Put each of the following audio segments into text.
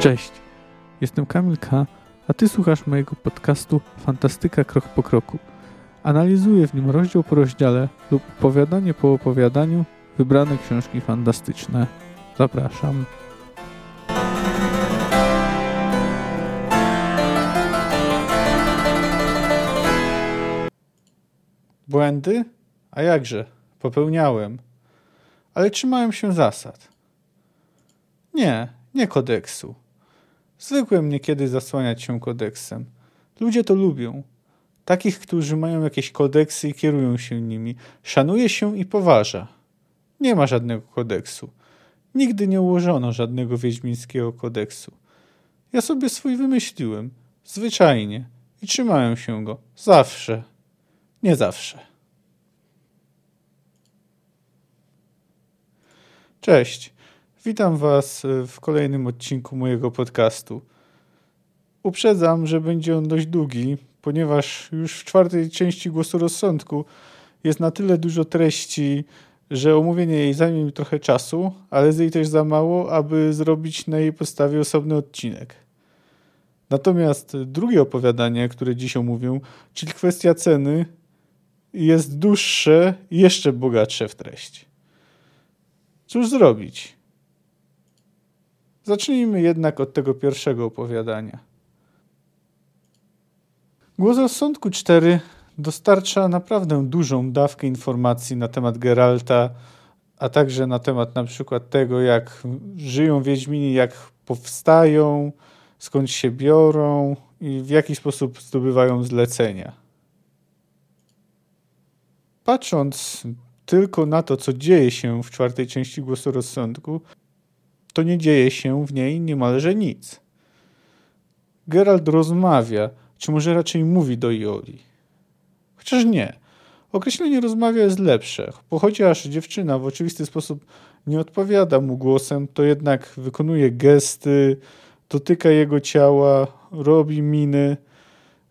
Cześć, jestem Kamil K., a Ty słuchasz mojego podcastu Fantastyka Krok po Kroku. Analizuję w nim rozdział po rozdziale lub opowiadanie po opowiadaniu wybrane książki fantastyczne. Zapraszam. Błędy? A jakże? Popełniałem. Ale trzymałem się zasad. Nie, nie kodeksu. Zwykłem niekiedy zasłaniać się kodeksem. Ludzie to lubią. Takich, którzy mają jakieś kodeksy i kierują się nimi. Szanuje się i poważa. Nie ma żadnego kodeksu. Nigdy nie ułożono żadnego wiedźmińskiego kodeksu. Ja sobie swój wymyśliłem. Zwyczajnie. I trzymałem się go. Zawsze. Nie zawsze. Cześć. Witam Was w kolejnym odcinku mojego podcastu. Uprzedzam, że będzie on dość długi, ponieważ już w czwartej części głosu rozsądku jest na tyle dużo treści, że omówienie jej zajmie mi trochę czasu, ale jest jej też za mało, aby zrobić na jej podstawie osobny odcinek. Natomiast drugie opowiadanie, które dziś omówię, czyli kwestia ceny, jest dłuższe i jeszcze bogatsze w treść. Cóż zrobić? Zacznijmy jednak od tego pierwszego opowiadania. Głos rozsądku 4 dostarcza naprawdę dużą dawkę informacji na temat Geralta, a także na temat na przykład tego, jak żyją Wiedźmini, jak powstają, skąd się biorą i w jaki sposób zdobywają zlecenia. Patrząc tylko na to, co dzieje się w czwartej części głosu rozsądku, to nie dzieje się w niej niemalże nic. Geralt rozmawia, czy może raczej mówi do Ioli. Chociaż nie. Określenie rozmawia jest lepsze, bo chociaż dziewczyna w oczywisty sposób nie odpowiada mu głosem, to jednak wykonuje gesty, dotyka jego ciała, robi miny,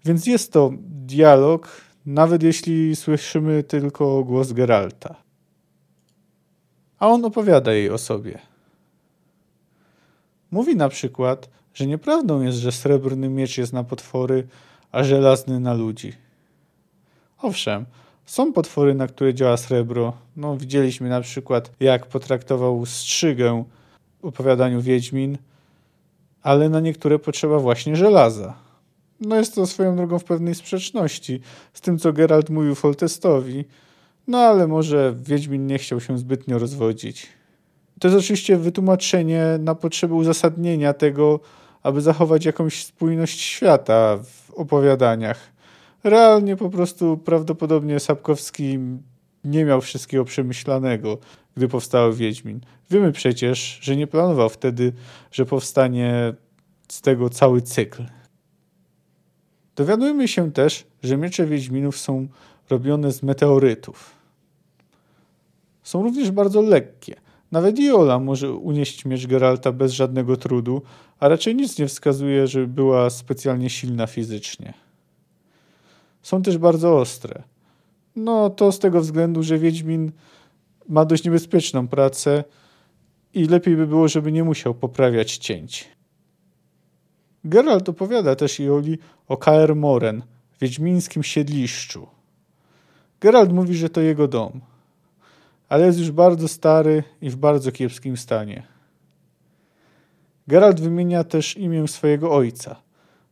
więc jest to dialog, nawet jeśli słyszymy tylko głos Geralta. A on opowiada jej o sobie. Mówi na przykład, że nieprawdą jest, że srebrny miecz jest na potwory, a żelazny na ludzi. Owszem, są potwory, na które działa srebro. No, widzieliśmy na przykład, jak potraktował strzygę w opowiadaniu Wiedźmin, ale na niektóre potrzeba właśnie żelaza. No jest to swoją drogą w pewnej sprzeczności z tym, co Geralt mówił Foltestowi, no ale może Wiedźmin nie chciał się zbytnio rozwodzić. To jest oczywiście wytłumaczenie na potrzeby uzasadnienia tego, aby zachować jakąś spójność świata w opowiadaniach. Realnie po prostu prawdopodobnie Sapkowski nie miał wszystkiego przemyślanego, gdy powstał Wiedźmin. Wiemy przecież, że nie planował wtedy, że powstanie z tego cały cykl. Dowiadujemy się też, że miecze Wiedźminów są robione z meteorytów. Są również bardzo lekkie – nawet Iola może unieść miecz Geralta bez żadnego trudu, a raczej nic nie wskazuje, że była specjalnie silna fizycznie. Są też bardzo ostre. No to z tego względu, że Wiedźmin ma dość niebezpieczną pracę i lepiej by było, żeby nie musiał poprawiać cięć. Geralt opowiada też Ioli o Kaer Moren, wiedźmińskim siedliszczu. Geralt mówi, że to jego dom ale jest już bardzo stary i w bardzo kiepskim stanie. Geralt wymienia też imię swojego ojca.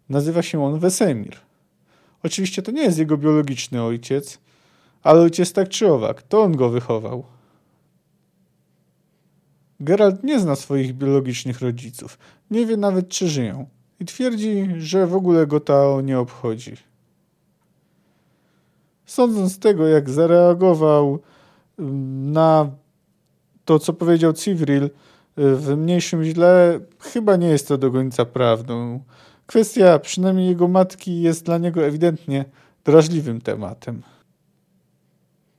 Nazywa się on Wesemir. Oczywiście to nie jest jego biologiczny ojciec, ale ojciec tak czy owak, to on go wychował. Geralt nie zna swoich biologicznych rodziców, nie wie nawet czy żyją i twierdzi, że w ogóle go to nie obchodzi. Sądząc z tego, jak zareagował na to, co powiedział Civril y, w mniejszym źle, chyba nie jest to do końca prawdą. Kwestia przynajmniej jego matki jest dla niego ewidentnie drażliwym tematem.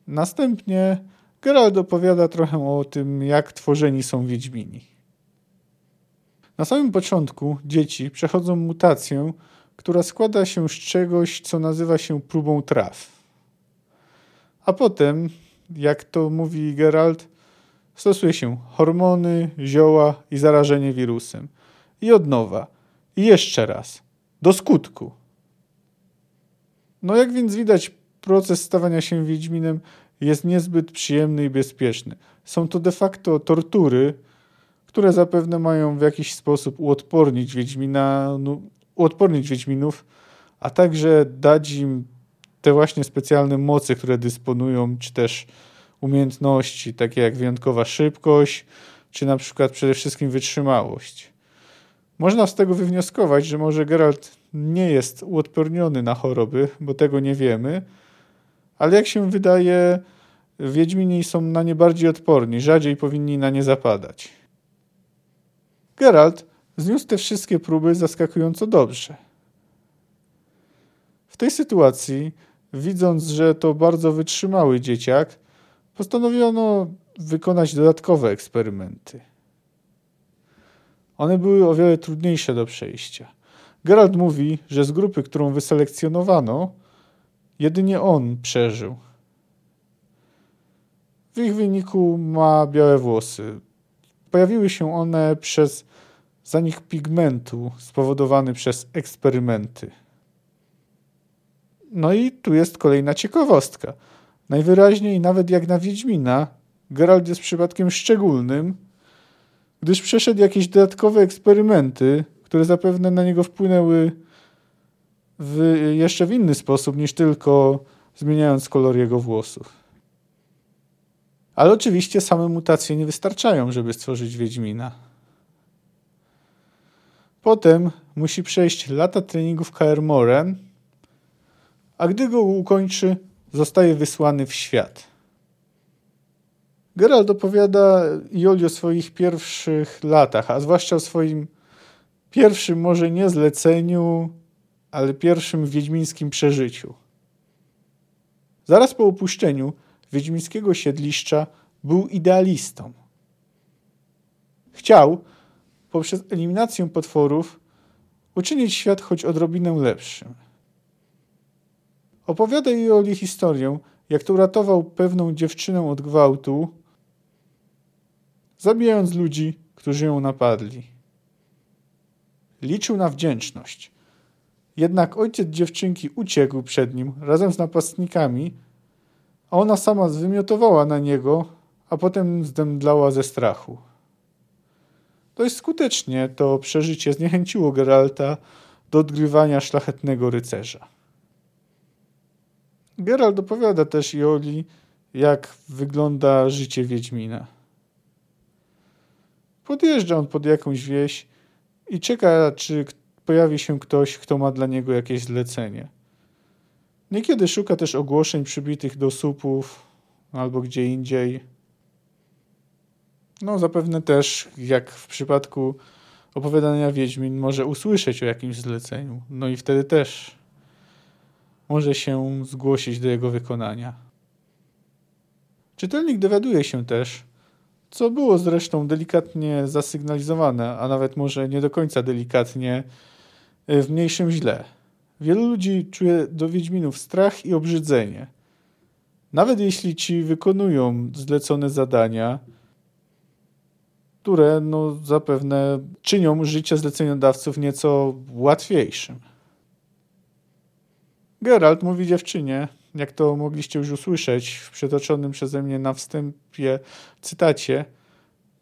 Następnie Geralt opowiada trochę o tym, jak tworzeni są Wiedźmini. Na samym początku dzieci przechodzą mutację, która składa się z czegoś, co nazywa się próbą traw. A potem jak to mówi Geralt, stosuje się hormony, zioła i zarażenie wirusem. I od nowa. I jeszcze raz. Do skutku. No jak więc widać, proces stawania się Wiedźminem jest niezbyt przyjemny i bezpieczny. Są to de facto tortury, które zapewne mają w jakiś sposób uodpornić Wiedźmina, no, uodpornić Wiedźminów, a także dać im te właśnie specjalne mocy, które dysponują, czy też umiejętności, takie jak wyjątkowa szybkość, czy na przykład przede wszystkim wytrzymałość. Można z tego wywnioskować, że może Geralt nie jest uodporniony na choroby, bo tego nie wiemy, ale jak się wydaje, Wiedźmini są na nie bardziej odporni, rzadziej powinni na nie zapadać. Geralt zniósł te wszystkie próby zaskakująco dobrze. W tej sytuacji, widząc, że to bardzo wytrzymały dzieciak, postanowiono wykonać dodatkowe eksperymenty. One były o wiele trudniejsze do przejścia. Geralt mówi, że z grupy, którą wyselekcjonowano, jedynie on przeżył. W ich wyniku ma białe włosy. Pojawiły się one przez zanik pigmentu spowodowany przez eksperymenty. No i tu jest kolejna ciekawostka. Najwyraźniej, nawet jak na Wiedźmina, Geralt jest przypadkiem szczególnym, gdyż przeszedł jakieś dodatkowe eksperymenty, które zapewne na niego wpłynęły w, jeszcze w inny sposób niż tylko zmieniając kolor jego włosów. Ale oczywiście same mutacje nie wystarczają, żeby stworzyć Wiedźmina. Potem musi przejść lata treningów KR Moren, a gdy go ukończy, zostaje wysłany w świat. Geralt opowiada Joli o swoich pierwszych latach, a zwłaszcza o swoim pierwszym, może nie zleceniu, ale pierwszym wiedźmińskim przeżyciu. Zaraz po opuszczeniu wiedźmińskiego siedliszcza był idealistą. Chciał, poprzez eliminację potworów, uczynić świat choć odrobinę lepszym. Opowiada Joli historię, jak to uratował pewną dziewczynę od gwałtu, zabijając ludzi, którzy ją napadli. Liczył na wdzięczność. Jednak ojciec dziewczynki uciekł przed nim razem z napastnikami, a ona sama zwymiotowała na niego, a potem zdemdlała ze strachu. Dość skutecznie to przeżycie zniechęciło Geralta do odgrywania szlachetnego rycerza. Geralt opowiada też Joli, jak wygląda życie Wiedźmina. Podjeżdża on pod jakąś wieś i czeka, czy pojawi się ktoś, kto ma dla niego jakieś zlecenie. Niekiedy szuka też ogłoszeń przybitych do słupów albo gdzie indziej. No, zapewne też, jak w przypadku opowiadania Wiedźmin, może usłyszeć o jakimś zleceniu. No i wtedy też może się zgłosić do jego wykonania. Czytelnik dowiaduje się też, co było zresztą delikatnie zasygnalizowane, a nawet może nie do końca delikatnie, e, w mniejszym źle. Wielu ludzi czuje do Wiedźminów strach i obrzydzenie. Nawet jeśli ci wykonują zlecone zadania, które no, zapewne czynią życie zleceniodawców nieco łatwiejszym. Geralt mówi dziewczynie, jak to mogliście już usłyszeć w przytoczonym przeze mnie na wstępie cytacie,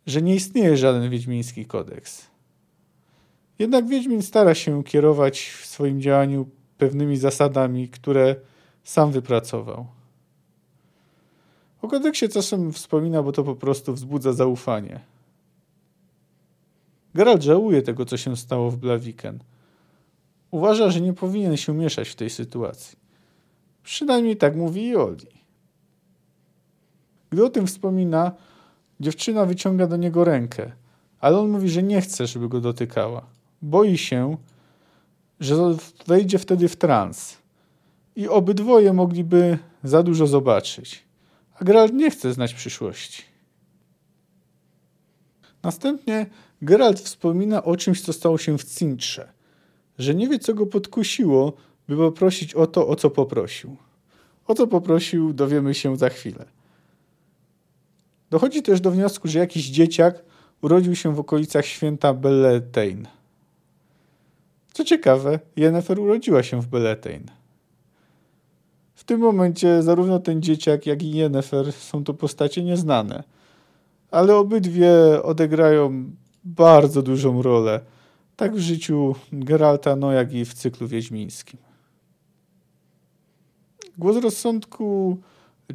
że nie istnieje żaden wiedźmiński kodeks. Jednak Wiedźmin stara się kierować w swoim działaniu pewnymi zasadami, które sam wypracował. O kodeksie czasem wspomina, bo to po prostu wzbudza zaufanie. Geralt żałuje tego, co się stało w Blaviken. Uważa, że nie powinien się mieszać w tej sytuacji. Przynajmniej tak mówi Joli. Gdy o tym wspomina, dziewczyna wyciąga do niego rękę, ale on mówi, że nie chce, żeby go dotykała. Boi się, że wejdzie wtedy w trans i obydwoje mogliby za dużo zobaczyć. A Geralt nie chce znać przyszłości. Następnie Geralt wspomina o czymś, co stało się w Cintrze, że nie wie, co go podkusiło, by poprosić o to, o co poprosił. O co poprosił, dowiemy się za chwilę. Dochodzi też do wniosku, że jakiś dzieciak urodził się w okolicach święta Belletein. Co ciekawe, Yennefer urodziła się w Beletain. W tym momencie zarówno ten dzieciak, jak i Yennefer są to postacie nieznane, ale obydwie odegrają bardzo dużą rolę, tak w życiu Geralta, no jak i w cyklu wiedźmińskim. Głos rozsądku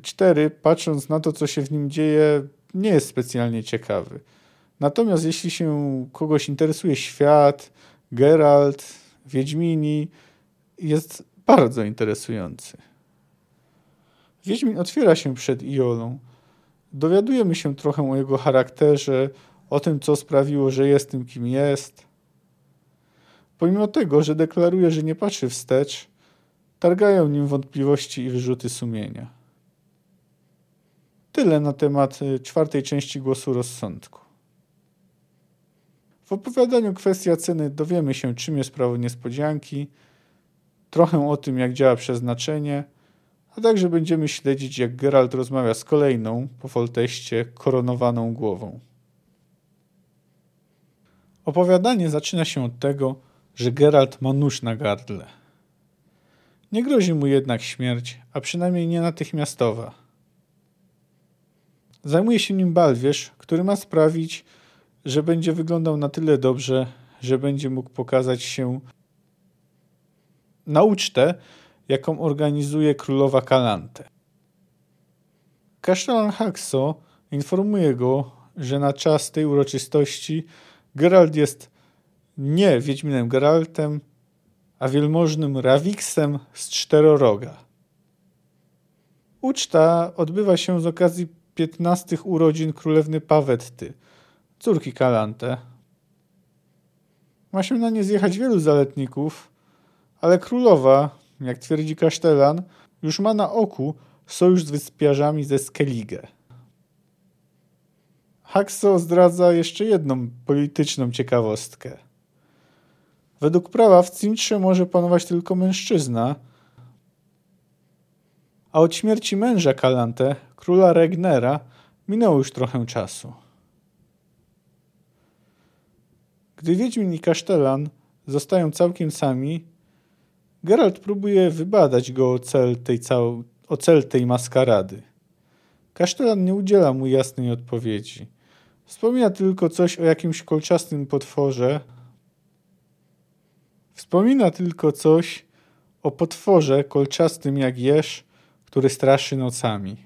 4, patrząc na to, co się w nim dzieje, nie jest specjalnie ciekawy. Natomiast jeśli się kogoś interesuje świat, Geralt, Wiedźmini, jest bardzo interesujący. Wiedźmin otwiera się przed Iolą. Dowiadujemy się trochę o jego charakterze, o tym, co sprawiło, że jest tym, kim jest. Pomimo tego, że deklaruje, że nie patrzy wstecz, targają nim wątpliwości i wyrzuty sumienia. Tyle na temat y, czwartej części głosu rozsądku. W opowiadaniu kwestia ceny dowiemy się, czym jest prawo niespodzianki, trochę o tym, jak działa przeznaczenie, a także będziemy śledzić, jak Geralt rozmawia z kolejną, po folteście, koronowaną głową. Opowiadanie zaczyna się od tego, że Geralt ma nóż na gardle. Nie grozi mu jednak śmierć, a przynajmniej nie natychmiastowa. Zajmuje się nim Balwierz, który ma sprawić, że będzie wyglądał na tyle dobrze, że będzie mógł pokazać się na ucztę, jaką organizuje królowa Kalante. Kasztelan Haxo informuje go, że na czas tej uroczystości Geralt jest nie Wiedźminem Geraltem, a wielmożnym Rawiksem z Czteroroga. Uczta odbywa się z okazji 15 urodzin królewny Pawetty, córki Kalante. Ma się na nie zjechać wielu zaletników, ale królowa, jak twierdzi Kasztelan, już ma na oku sojusz z wyspiarzami ze Skellige. Haxo zdradza jeszcze jedną polityczną ciekawostkę. Według prawa w Cintrze może panować tylko mężczyzna, a od śmierci męża Kalante, króla Regnera, minęło już trochę czasu. Gdy Wiedźmin i Kasztelan zostają całkiem sami, Geralt próbuje wybadać go o cel tej, cał... o cel tej maskarady. Kasztelan nie udziela mu jasnej odpowiedzi. Wspomina tylko coś o jakimś kolczastym potworze. Wspomina tylko coś o potworze kolczastym jak jeż, który straszy nocami.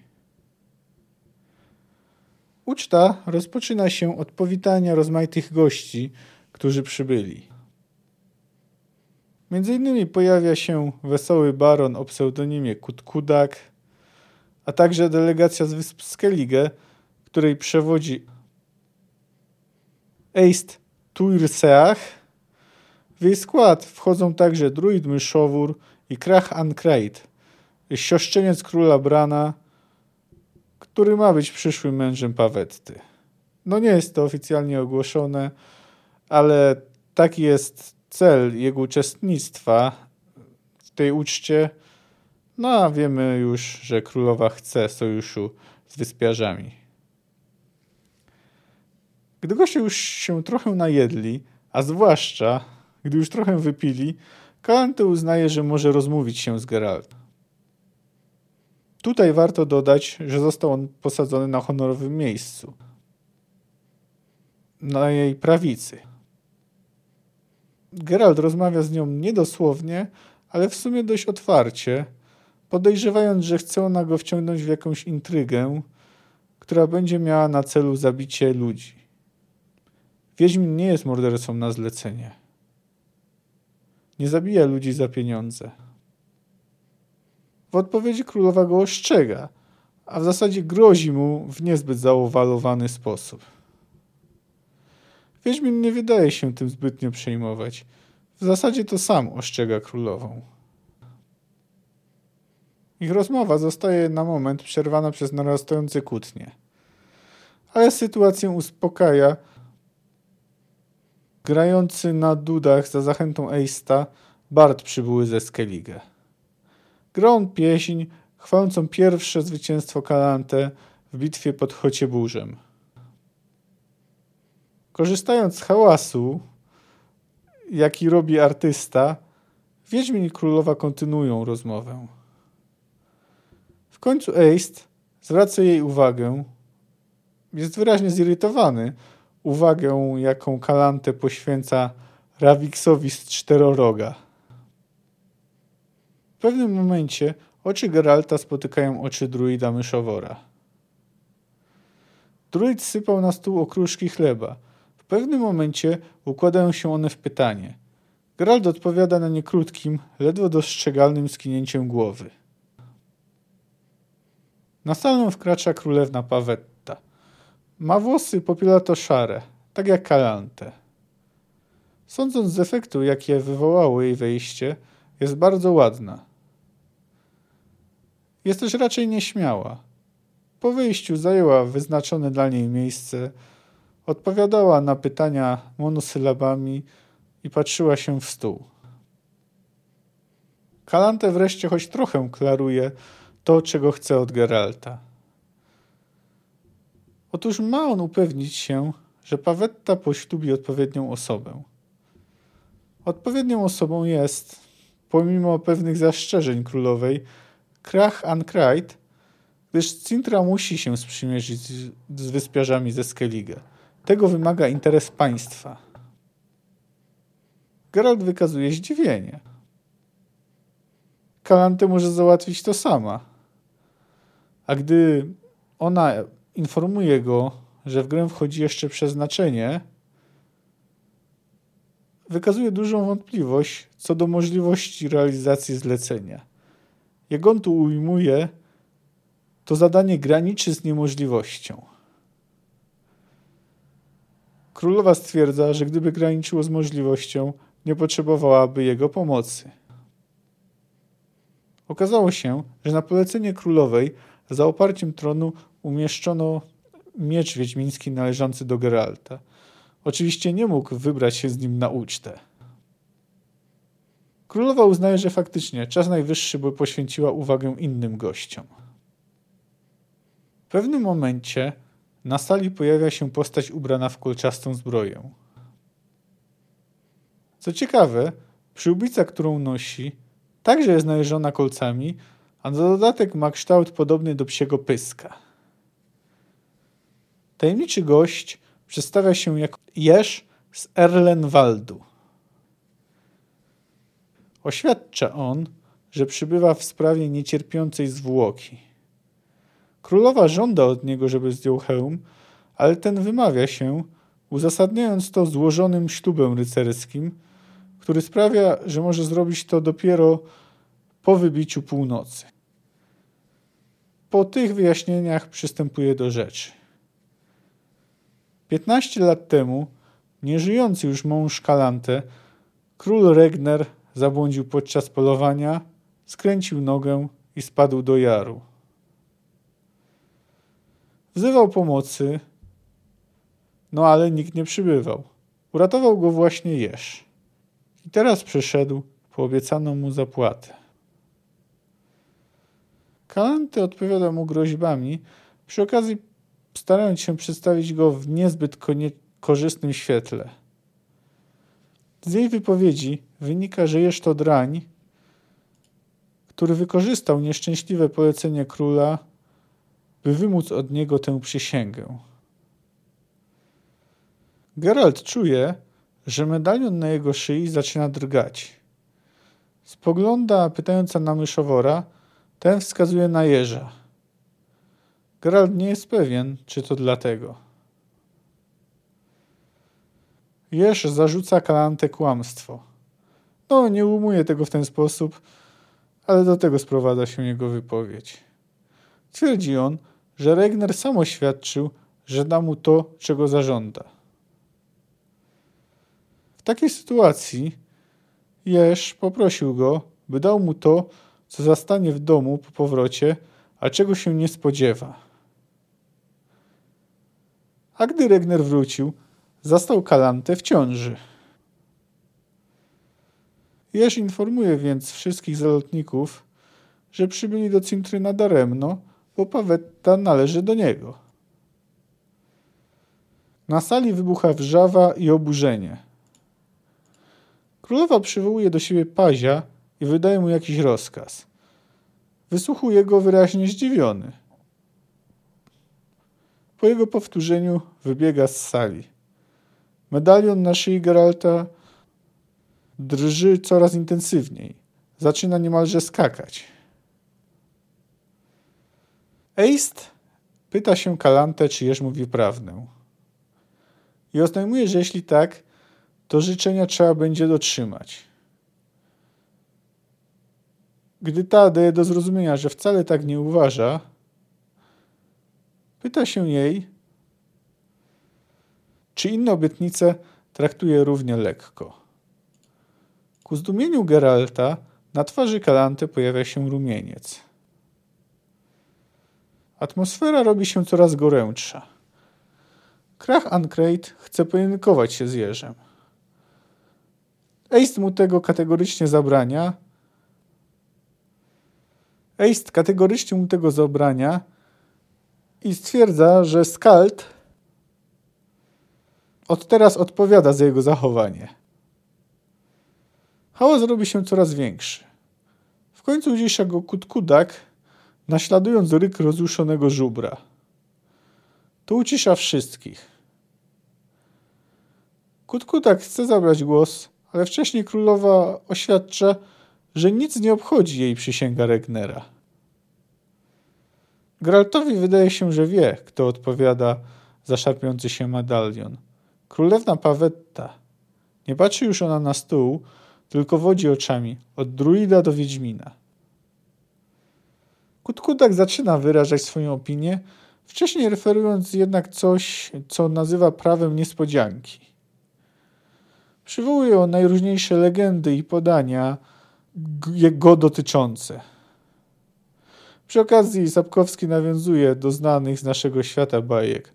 Uczta rozpoczyna się od powitania rozmaitych gości, którzy przybyli. Między innymi pojawia się wesoły baron o pseudonimie Kutkudak, a także delegacja z wysp Skellige, której przewodzi Eist Tuirseach. W jej skład wchodzą także druid Myszowór i Krach Ankreit, siostrzeniec króla Brana, który ma być przyszłym mężem Pawetty. No nie jest to oficjalnie ogłoszone, ale taki jest cel jego uczestnictwa w tej uczcie. No a wiemy już, że królowa chce sojuszu z wyspiarzami. Gdy goście już się trochę najedli, a zwłaszcza gdy już trochę wypili, Kalante uznaje, że może rozmówić się z Geraltem. Tutaj warto dodać, że został on posadzony na honorowym miejscu. Na jej prawicy. Geralt rozmawia z nią niedosłownie, ale w sumie dość otwarcie, podejrzewając, że chce ona go wciągnąć w jakąś intrygę, która będzie miała na celu zabicie ludzi. Wiedźmin nie jest mordercą na zlecenie. Nie zabija ludzi za pieniądze. W odpowiedzi królowa go ostrzega, a w zasadzie grozi mu w niezbyt zauwalowany sposób. Wiedźmin nie wydaje się tym zbytnio przejmować. W zasadzie to sam ostrzega królową. Ich rozmowa zostaje na moment przerwana przez narastające kłótnie. Ale sytuację uspokaja grający na dudach za zachętą Eista Bart przybyły ze Skellige. Grą pieśń chwalącą pierwsze zwycięstwo Kalante w bitwie pod Chocieburzem. Korzystając z hałasu jaki robi artysta, Wiedźmin i Królowa kontynuują rozmowę. W końcu Eist zwraca jej uwagę, jest wyraźnie zirytowany, uwagę, jaką Kalante poświęca Raviksowi z Czteroroga. W pewnym momencie oczy Geralta spotykają oczy druida myszowora. Druid sypał na stół okruszki chleba. W pewnym momencie układają się one w pytanie. Geralt odpowiada na nie krótkim, ledwo dostrzegalnym skinięciem głowy. Na salę wkracza królewna Pawetta. Ma włosy popielato-szare, tak jak Kalante. Sądząc z efektu, jakie wywołało jej wejście, jest bardzo ładna. Jest też raczej nieśmiała. Po wyjściu zajęła wyznaczone dla niej miejsce, odpowiadała na pytania monosylabami i patrzyła się w stół. Kalante wreszcie choć trochę klaruje to, czego chce od Geralta. Otóż ma on upewnić się, że Pawetta poślubi odpowiednią osobę. Odpowiednią osobą jest, pomimo pewnych zastrzeżeń królowej, Krach Ankrait, gdyż Cintra musi się sprzymierzyć z, z wyspiarzami ze Skellige. Tego wymaga interes państwa. Geralt wykazuje zdziwienie. Kalante może załatwić to sama. A gdy ona informuje go, że w grę wchodzi jeszcze przeznaczenie, wykazuje dużą wątpliwość co do możliwości realizacji zlecenia. Jak on tu ujmuje, to zadanie graniczy z niemożliwością. Królowa stwierdza, że gdyby graniczyło z możliwością, nie potrzebowałaby jego pomocy. Okazało się, że na polecenie królowej za oparciem tronu umieszczono miecz wiedźmiński należący do Geralta. Oczywiście nie mógł wybrać się z nim na ucztę. Królowa uznaje, że faktycznie czas najwyższy, by poświęciła uwagę innym gościom. W pewnym momencie na sali pojawia się postać ubrana w kolczastą zbroję. Co ciekawe, przyłbica, którą nosi, także jest najeżona kolcami, a na dodatek ma kształt podobny do psiego pyska. Tajemniczy gość przedstawia się jako Jerz z Erlenwaldu. Oświadcza on, że przybywa w sprawie niecierpiącej zwłoki. Królowa żąda od niego, żeby zdjął hełm, ale ten wymawia się, uzasadniając to złożonym ślubem rycerskim, który sprawia, że może zrobić to dopiero po wybiciu północy. Po tych wyjaśnieniach przystępuje do rzeczy. 15 lat temu nieżyjący już mąż Kalante, król Regner zabłądził podczas polowania, skręcił nogę i spadł do jaru. Wzywał pomocy, no ale nikt nie przybywał. Uratował go właśnie Jerz. I teraz przyszedł po obiecaną mu zapłatę. Kalanty odpowiada mu groźbami, przy okazji starając się przedstawić go w niezbyt korzystnym świetle. Z jej wypowiedzi wynika, że jest to drań, który wykorzystał nieszczęśliwe polecenie króla, by wymóc od niego tę przysięgę. Geralt czuje, że medalion na jego szyi zaczyna drgać. Spogląda pytająca na myszowora, ten wskazuje na jeża. Geralt nie jest pewien, czy to dlatego. Jeż zarzuca Kalante kłamstwo. No, nie umuje tego w ten sposób, ale do tego sprowadza się jego wypowiedź. Twierdzi on, że Regner sam oświadczył, że da mu to, czego zażąda. W takiej sytuacji Jeż poprosił go, by dał mu to, co zastanie w domu po powrocie, a czego się nie spodziewa. A gdy Regner wrócił, zastał Kalantę w ciąży. Jeż informuje więc wszystkich zalotników, że przybyli do Cintryna daremno, bo Pawetta należy do niego. Na sali wybucha wrzawa i oburzenie. Królowa przywołuje do siebie pazia i wydaje mu jakiś rozkaz. Wysłuchuje go wyraźnie zdziwiony. Po jego powtórzeniu wybiega z sali. Medalion na szyi Geralta drży coraz intensywniej. Zaczyna niemalże skakać. Eist pyta się Kalantę, czy Jerz mówi prawdę. I oznajmuje, że jeśli tak, to życzenia trzeba będzie dotrzymać. Gdy ta daje do zrozumienia, że wcale tak nie uważa, pyta się jej, czy inne obietnice traktuje równie lekko. Ku zdumieniu Geralta na twarzy Kalanty pojawia się rumieniec. Atmosfera robi się coraz gorętsza. Krach Ancrate chce pojedynkować się z Jerzem. Eist mu tego kategorycznie zabrania. Eist kategorycznie mu tego zabrania i stwierdza, że Skald od teraz odpowiada za jego zachowanie. Hałas robi się coraz większy. W końcu ucisza go kutkudak, naśladując ryk rozruszonego żubra. To ucisza wszystkich. Kutkudak chce zabrać głos, ale wcześniej królowa oświadcza, że nic nie obchodzi jej przysięga Regnera. Graltowi wydaje się, że wie, kto odpowiada za szarpiący się medalion. Królewna Pawetta. Nie patrzy już ona na stół, tylko wodzi oczami, od druida do wiedźmina. Kutkudak zaczyna wyrażać swoją opinię, wcześniej referując jednak coś, co nazywa prawem niespodzianki. Przywołuje on najróżniejsze legendy i podania go dotyczące. Przy okazji Sapkowski nawiązuje do znanych z naszego świata bajek.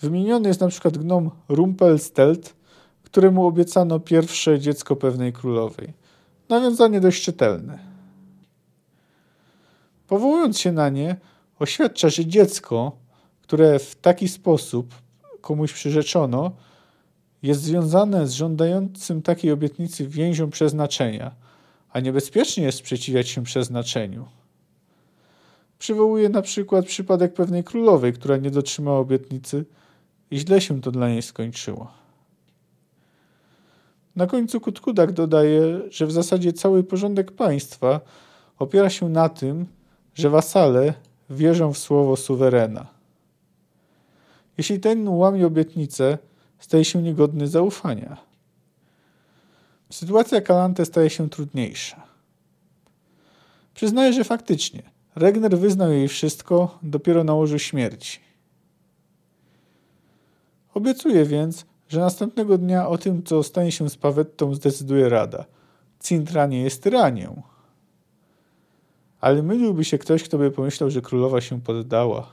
Wymieniony jest na przykład gnom Rumpelstelt, któremu obiecano pierwsze dziecko pewnej królowej. Nawiązanie dość czytelne. Powołując się na nie, oświadcza, że dziecko, które w taki sposób komuś przyrzeczono, jest związane z żądającym takiej obietnicy więzią przeznaczenia, a niebezpiecznie jest sprzeciwiać się przeznaczeniu. Przywołuje na przykład przypadek pewnej królowej, która nie dotrzymała obietnicy i źle się to dla niej skończyło. Na końcu Kutkudak dodaje, że w zasadzie cały porządek państwa opiera się na tym, że wasale wierzą w słowo suwerena. Jeśli ten łamie obietnicę, staje się niegodny zaufania. Sytuacja Kalante staje się trudniejsza. Przyznaje, że faktycznie Regner wyznał jej wszystko dopiero na łożu śmierci. Obiecuje więc, że następnego dnia o tym, co stanie się z Pawettą, zdecyduje Rada. Cintra nie jest tyranią. Ale myliłby się ktoś, kto by pomyślał, że królowa się poddała.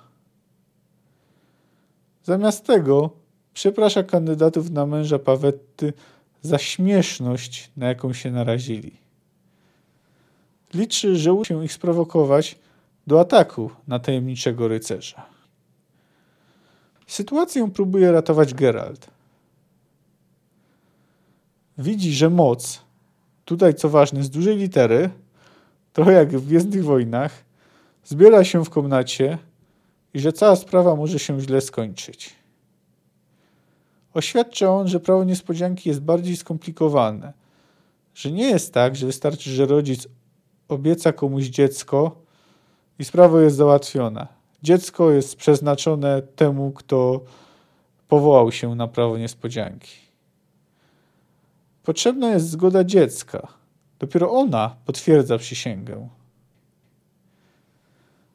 Zamiast tego przeprasza kandydatów na męża Pawetty za śmieszność, na jaką się narazili. Liczy, że uda się ich sprowokować do ataku na tajemniczego rycerza. Sytuację próbuje ratować Geralt widzi, że moc, tutaj co ważne, z dużej litery, trochę jak w Gwiezdnych Wojnach, zbiera się w komnacie i że cała sprawa może się źle skończyć. Oświadcza on, że prawo niespodzianki jest bardziej skomplikowane, że nie jest tak, że wystarczy, że rodzic obieca komuś dziecko i sprawa jest załatwiona. Dziecko jest przeznaczone temu, kto powołał się na prawo niespodzianki. Potrzebna jest zgoda dziecka. Dopiero ona potwierdza przysięgę.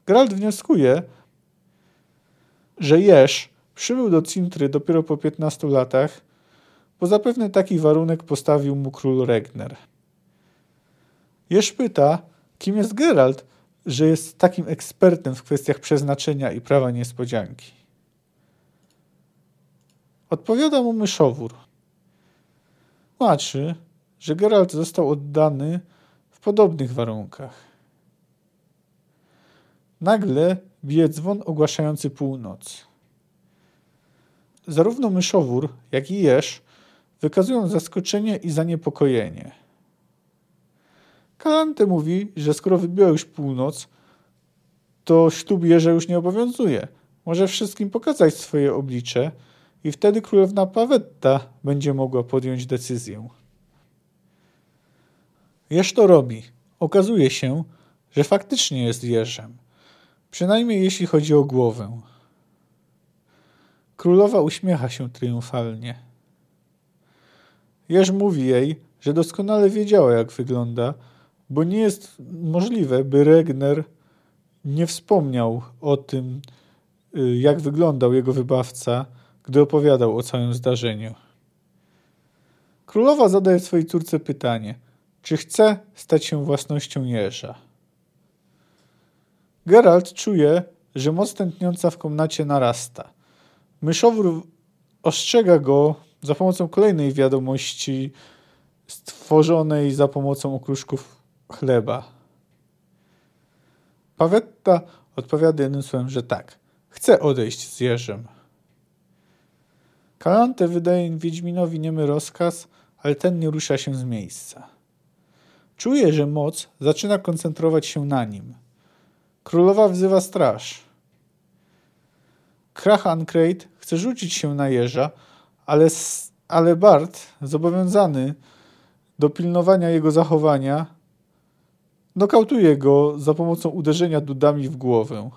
Geralt wnioskuje, że Jesz przybył do Cintry dopiero po 15 latach, bo zapewne taki warunek postawił mu król Regner. Jesz pyta, kim jest Geralt, że jest takim ekspertem w kwestiach przeznaczenia i prawa niespodzianki. Odpowiada mu myszowór tłumaczy, że Geralt został oddany w podobnych warunkach. Nagle bije dzwon ogłaszający północ. Zarówno myszowór, jak i jeż wykazują zaskoczenie i zaniepokojenie. Kalante mówi, że skoro wybiła już północ, to ślub Jerza już nie obowiązuje. Może wszystkim pokazać swoje oblicze i wtedy królewna Pawetta będzie mogła podjąć decyzję. Jeż to robi. Okazuje się, że faktycznie jest Jerzem. Przynajmniej jeśli chodzi o głowę. Królowa uśmiecha się triumfalnie. Jeż mówi jej, że doskonale wiedziała, jak wygląda, bo nie jest możliwe, by Regner nie wspomniał o tym, y, jak wyglądał jego wybawca, gdy opowiadał o całym zdarzeniu. Królowa zadaje swojej córce pytanie, czy chce stać się własnością Jerza. Geralt czuje, że moc tętniąca w komnacie narasta. Myszowór ostrzega go za pomocą kolejnej wiadomości stworzonej za pomocą okruszków chleba. Pawetta odpowiada jednym słowem, że tak. Chce odejść z Jerzem. Kalante wydaje Wiedźminowi niemy rozkaz, ale ten nie rusza się z miejsca. Czuje, że moc zaczyna koncentrować się na nim. Królowa wzywa straż. Krachan Krejt chce rzucić się na jeża, ale, ale Bart, zobowiązany do pilnowania jego zachowania, nokautuje go za pomocą uderzenia dudami w głowę.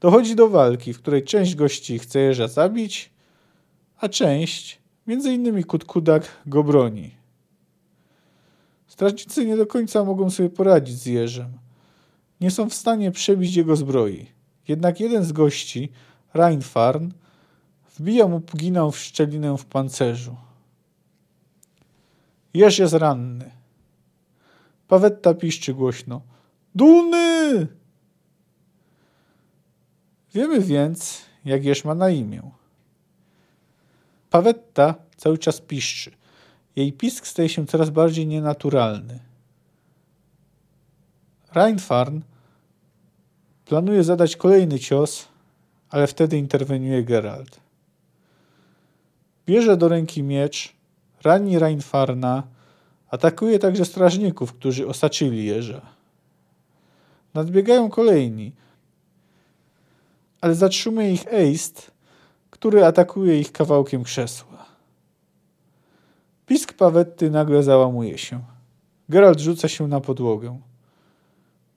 Dochodzi do walki, w której część gości chce jeża zabić, a część, między innymi Kutkudak, go broni. Strażnicy nie do końca mogą sobie poradzić z jeżem. Nie są w stanie przebić jego zbroi. Jednak jeden z gości, Reinfarn, wbija mu puginę w szczelinę w pancerzu. Jeż jest ranny. Pawetta piszczy głośno. Duny! Wiemy więc, jak Jeż ma na imię. Pawetta cały czas piszczy. Jej pisk staje się coraz bardziej nienaturalny. Reinfarn planuje zadać kolejny cios, ale wtedy interweniuje Geralt. Bierze do ręki miecz, rani Reinfarna, atakuje także strażników, którzy osaczyli jeża. Nadbiegają kolejni, ale zatrzymuje ich Eist, który atakuje ich kawałkiem krzesła. Pisk Pawetty nagle załamuje się. Geralt rzuca się na podłogę.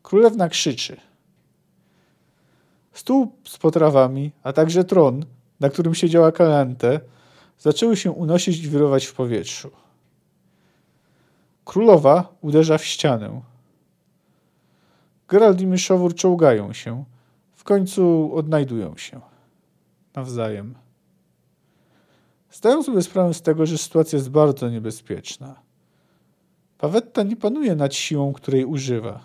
Królewna krzyczy. Stół z potrawami, a także tron, na którym siedziała Kalante, zaczęły się unosić i wirować w powietrzu. Królowa uderza w ścianę. Geralt i Myszowór czołgają się. W końcu odnajdują się. Nawzajem. Zdają sobie sprawę z tego, że sytuacja jest bardzo niebezpieczna. Pawetta nie panuje nad siłą, której używa.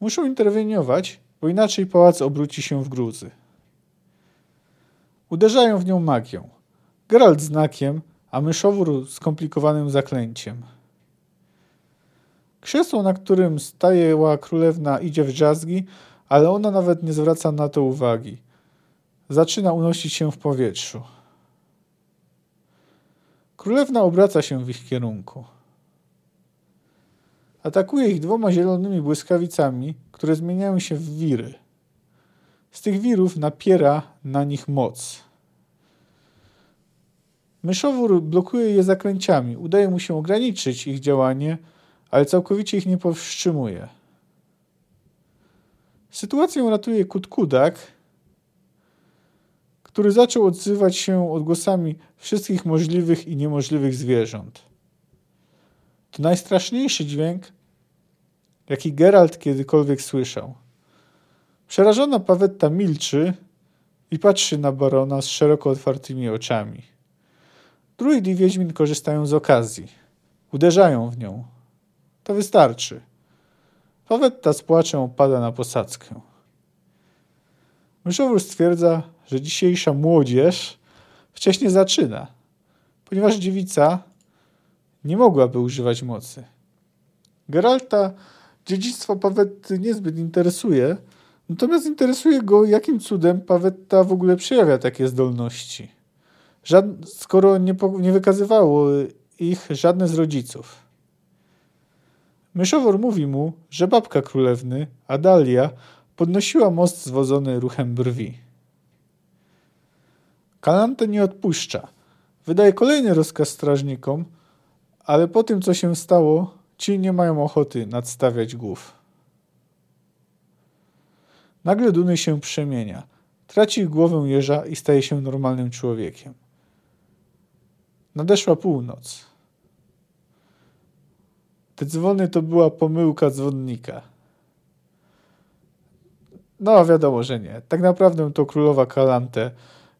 Muszą interweniować, bo inaczej pałac obróci się w gruzy. Uderzają w nią magią. Geralt znakiem, a myszowór skomplikowanym zaklęciem. Krzesło, na którym stajała królewna, idzie w drzazgi, ale ona nawet nie zwraca na to uwagi. Zaczyna unosić się w powietrzu. Królewna obraca się w ich kierunku. Atakuje ich dwoma zielonymi błyskawicami, które zmieniają się w wiry. Z tych wirów napiera na nich moc. Myszowór blokuje je zaklęciami. Udaje mu się ograniczyć ich działanie, ale całkowicie ich nie powstrzymuje. Sytuację ratuje Kutkudak, który zaczął odzywać się odgłosami wszystkich możliwych i niemożliwych zwierząt. To najstraszniejszy dźwięk, jaki Geralt kiedykolwiek słyszał. Przerażona Pawetta milczy i patrzy na barona z szeroko otwartymi oczami. Druid i Wiedźmin korzystają z okazji. Uderzają w nią. To wystarczy. Pawetta z płaczem opada na posadzkę. Myszowór stwierdza, że dzisiejsza młodzież wcześniej zaczyna, ponieważ dziewica nie mogłaby używać mocy. Geralta dziedzictwo Pawetty niezbyt interesuje, natomiast interesuje go, jakim cudem Pawetta w ogóle przejawia takie zdolności. skoro nie, nie wykazywało ich żadne z rodziców. Myszowor mówi mu, że babka królewny, Adalia, podnosiła most zwodzony ruchem brwi. Kalante nie odpuszcza. Wydaje kolejny rozkaz strażnikom, ale po tym, co się stało, ci nie mają ochoty nadstawiać głów. Nagle Duny się przemienia. Traci głowę jeża i staje się normalnym człowiekiem. Nadeszła północ. Te dzwony to była pomyłka dzwonnika. No, wiadomo, że nie. Tak naprawdę to królowa Kalante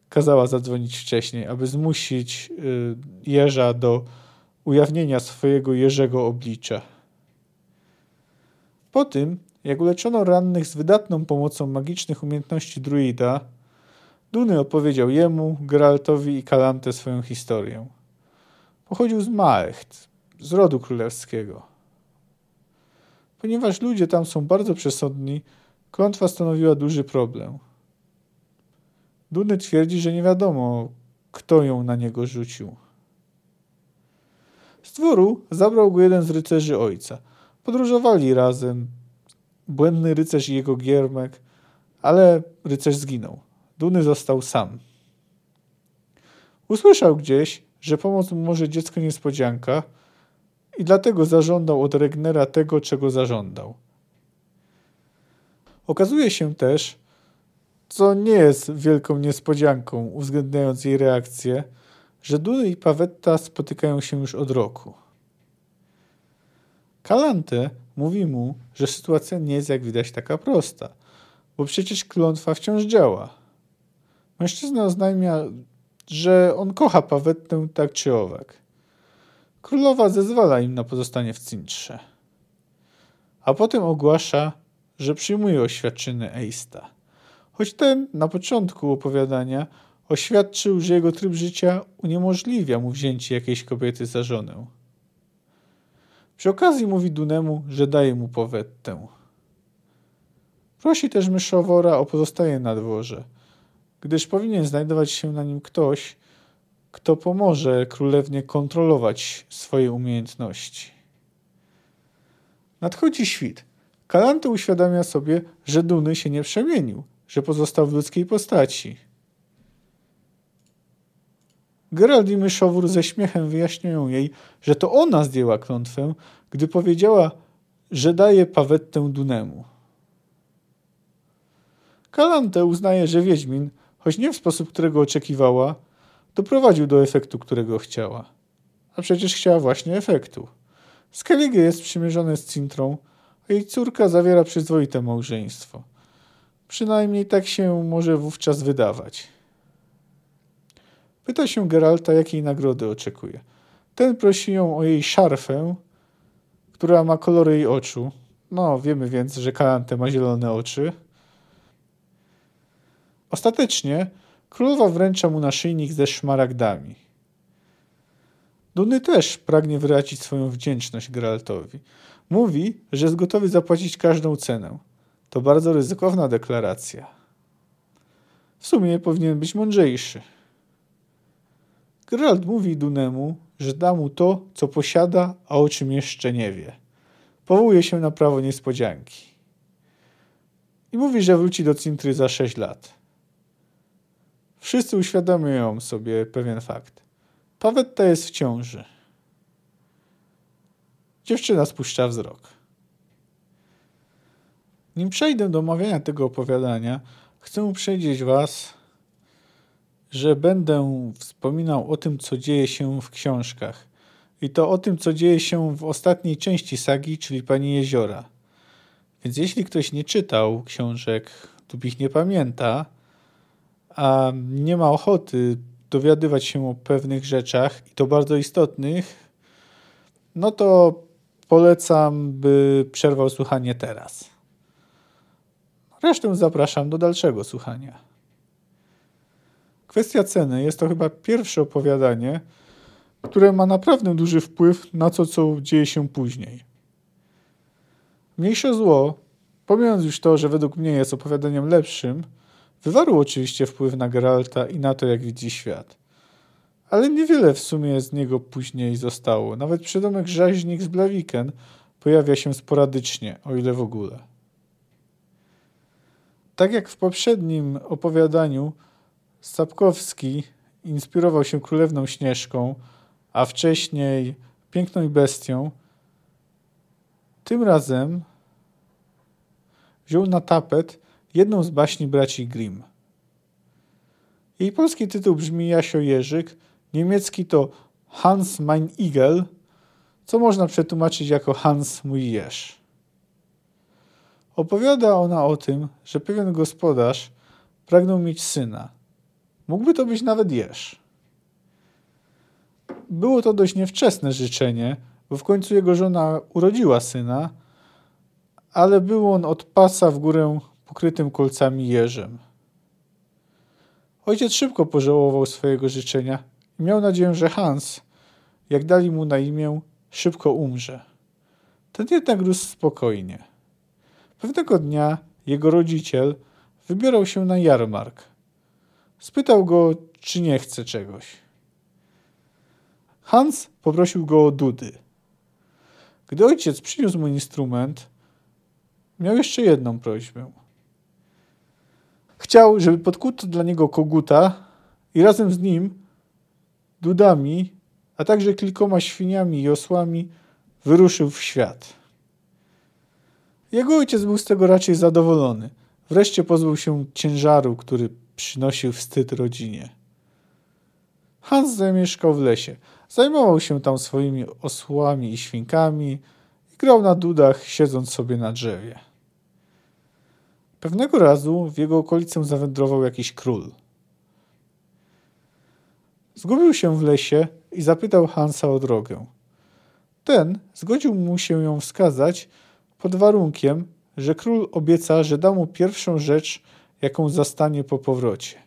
kazała zadzwonić wcześniej, aby zmusić y, jeża do ujawnienia swojego jeżego oblicza. Po tym, jak uleczono rannych z wydatną pomocą magicznych umiejętności druida, Duny opowiedział jemu, Geraltowi i Kalante swoją historię. Pochodził z Maecht, z rodu królewskiego. Ponieważ ludzie tam są bardzo przesądni, klątwa stanowiła duży problem. Duny twierdzi, że nie wiadomo, kto ją na niego rzucił. Z dworu zabrał go jeden z rycerzy ojca. Podróżowali razem, błędny rycerz i jego giermek, ale rycerz zginął. Duny został sam. Usłyszał gdzieś, że pomoc mu może dziecko niespodzianka i dlatego zażądał od Regnera tego, czego zażądał. Okazuje się też, co nie jest wielką niespodzianką, uwzględniając jej reakcję, że Duny i Pawetta spotykają się już od roku. Kalante mówi mu, że sytuacja nie jest jak widać taka prosta, bo przecież klątwa wciąż działa. Mężczyzna oznajmia, że on kocha Pawettę tak czy owak. Królowa zezwala im na pozostanie w cintrze. A potem ogłasza, że przyjmuje oświadczyny Eista. Choć ten na początku opowiadania oświadczył, że jego tryb życia uniemożliwia mu wzięcie jakiejś kobiety za żonę. Przy okazji mówi Dunemu, że daje mu powettę. Prosi też myszowora o pozostanie na dworze, gdyż powinien znajdować się na nim ktoś, kto pomoże królewnie kontrolować swoje umiejętności. Nadchodzi świt. Kalante uświadamia sobie, że Duny się nie przemienił, że pozostał w ludzkiej postaci. Gerald i Myszowór ze śmiechem wyjaśniają jej, że to ona zdjęła klątwę, gdy powiedziała, że daje pawettę Dunemu. Kalante uznaje, że Wiedźmin, choć nie w sposób, którego oczekiwała, doprowadził do efektu, którego chciała. A przecież chciała właśnie efektu. Skellige jest przymierzony z Cintrą, a jej córka zawiera przyzwoite małżeństwo. Przynajmniej tak się może wówczas wydawać. Pyta się Geralta, jakiej nagrody oczekuje. Ten prosi ją o jej szarfę, która ma kolory jej oczu. No, wiemy więc, że Kalante ma zielone oczy. Ostatecznie królowa wręcza mu naszyjnik ze szmaragdami. Duny też pragnie wyrazić swoją wdzięczność Geraltowi. Mówi, że jest gotowy zapłacić każdą cenę. To bardzo ryzykowna deklaracja. W sumie powinien być mądrzejszy. Geralt mówi Dunemu, że da mu to, co posiada, a o czym jeszcze nie wie. Powołuje się na prawo niespodzianki. I mówi, że wróci do Cintry za sześć lat. Wszyscy uświadamiają sobie pewien fakt. Pawetta jest w ciąży. Dziewczyna spuszcza wzrok. Nim przejdę do omawiania tego opowiadania, chcę uprzedzić Was, że będę wspominał o tym, co dzieje się w książkach. I to o tym, co dzieje się w ostatniej części sagi, czyli Pani Jeziora. Więc jeśli ktoś nie czytał książek lub ich nie pamięta, a nie ma ochoty dowiadywać się o pewnych rzeczach, i to bardzo istotnych, no to polecam, by przerwał słuchanie teraz. Resztę zapraszam do dalszego słuchania. Kwestia ceny jest to chyba pierwsze opowiadanie, które ma naprawdę duży wpływ na to, co dzieje się później. Mniejsze zło, pomijając już to, że według mnie jest opowiadaniem lepszym, wywarło oczywiście wpływ na Geralta i na to, jak widzi świat. ale niewiele w sumie z niego później zostało. Nawet przydomek rzeźnik z Blaviken pojawia się sporadycznie, o ile w ogóle. Tak jak w poprzednim opowiadaniu, Sapkowski inspirował się królewną Śnieżką, a wcześniej piękną i bestią, tym razem wziął na tapet jedną z baśni braci Grimm. Jej polski tytuł brzmi Jasio Jerzyk, niemiecki to Hans mein Igel, co można przetłumaczyć jako Hans mój jeż. Opowiada ona o tym, że pewien gospodarz pragnął mieć syna. Mógłby to być nawet jeż. Było to dość niewczesne życzenie, bo w końcu jego żona urodziła syna, ale był on od pasa w górę pokrytym kolcami jeżem. Ojciec szybko pożałował swojego życzenia i miał nadzieję, że Hans, jak dali mu na imię, szybko umrze. Ten jednak rósł spokojnie. Pewnego dnia jego rodziciel wybierał się na jarmark. Spytał go, czy nie chce czegoś. Hans poprosił go o dudy. Gdy ojciec przyniósł mu instrument, miał jeszcze jedną prośbę. Chciał, żeby podkuto dla niego koguta i razem z nim dudami, a także kilkoma świniami i osłami wyruszył w świat. Jego ojciec był z tego raczej zadowolony. Wreszcie pozbył się ciężaru, który przynosił wstyd rodzinie. Hans zamieszkał w lesie. Zajmował się tam swoimi osłami i świnkami i grał na dudach, siedząc sobie na drzewie. Pewnego razu w jego okolicę zawędrował jakiś król. Zgubił się w lesie i zapytał Hansa o drogę. Ten zgodził mu się ją wskazać pod warunkiem, że król obieca, że da mu pierwszą rzecz, jaką zastanie po powrocie.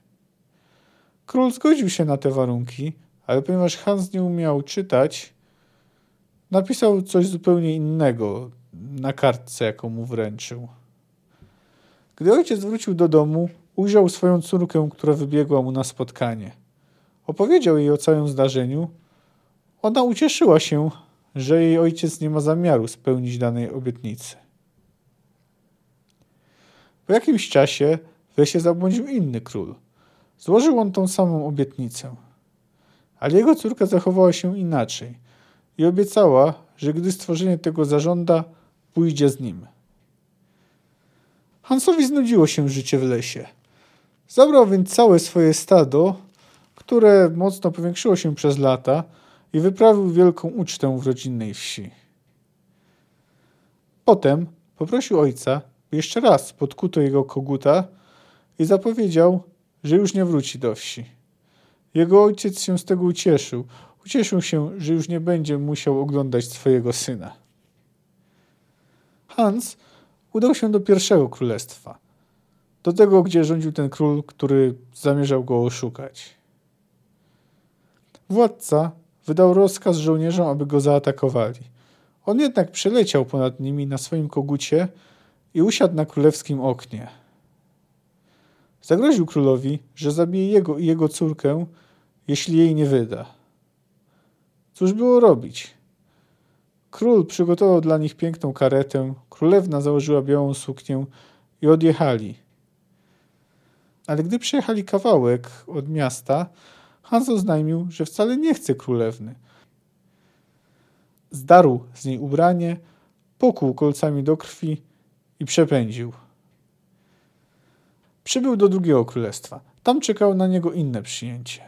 Król zgodził się na te warunki, ale ponieważ Hans nie umiał czytać, napisał coś zupełnie innego na kartce, jaką mu wręczył. Gdy ojciec wrócił do domu, ujrzał swoją córkę, która wybiegła mu na spotkanie. Opowiedział jej o całym zdarzeniu. Ona ucieszyła się, że jej ojciec nie ma zamiaru spełnić danej obietnicy. Po jakimś czasie w lesie zabłądził inny król. Złożył on tą samą obietnicę. Ale jego córka zachowała się inaczej i obiecała, że gdy stworzenie tego zażąda, pójdzie z nim. Hansowi znudziło się życie w lesie. Zabrał więc całe swoje stado, które mocno powiększyło się przez lata i wyprawił wielką ucztę w rodzinnej wsi. Potem poprosił ojca, by jeszcze raz podkuto jego koguta i zapowiedział, że już nie wróci do wsi. Jego ojciec się z tego ucieszył. Ucieszył się, że już nie będzie musiał oglądać swojego syna. Hans udał się do pierwszego królestwa. Do tego, gdzie rządził ten król, który zamierzał go oszukać. Władca wydał rozkaz żołnierzom, aby go zaatakowali. On jednak przeleciał ponad nimi na swoim kogucie i usiadł na królewskim oknie. Zagroził królowi, że zabije jego i jego córkę, jeśli jej nie wyda. Cóż było robić? Król przygotował dla nich piękną karetę, królewna założyła białą suknię i odjechali. Ale gdy przejechali kawałek od miasta, Hans oznajmił, że wcale nie chce królewny. Zdarł z niej ubranie, pokłuł kolcami do krwi i przepędził. Przybył do drugiego królestwa. Tam czekało na niego inne przyjęcie.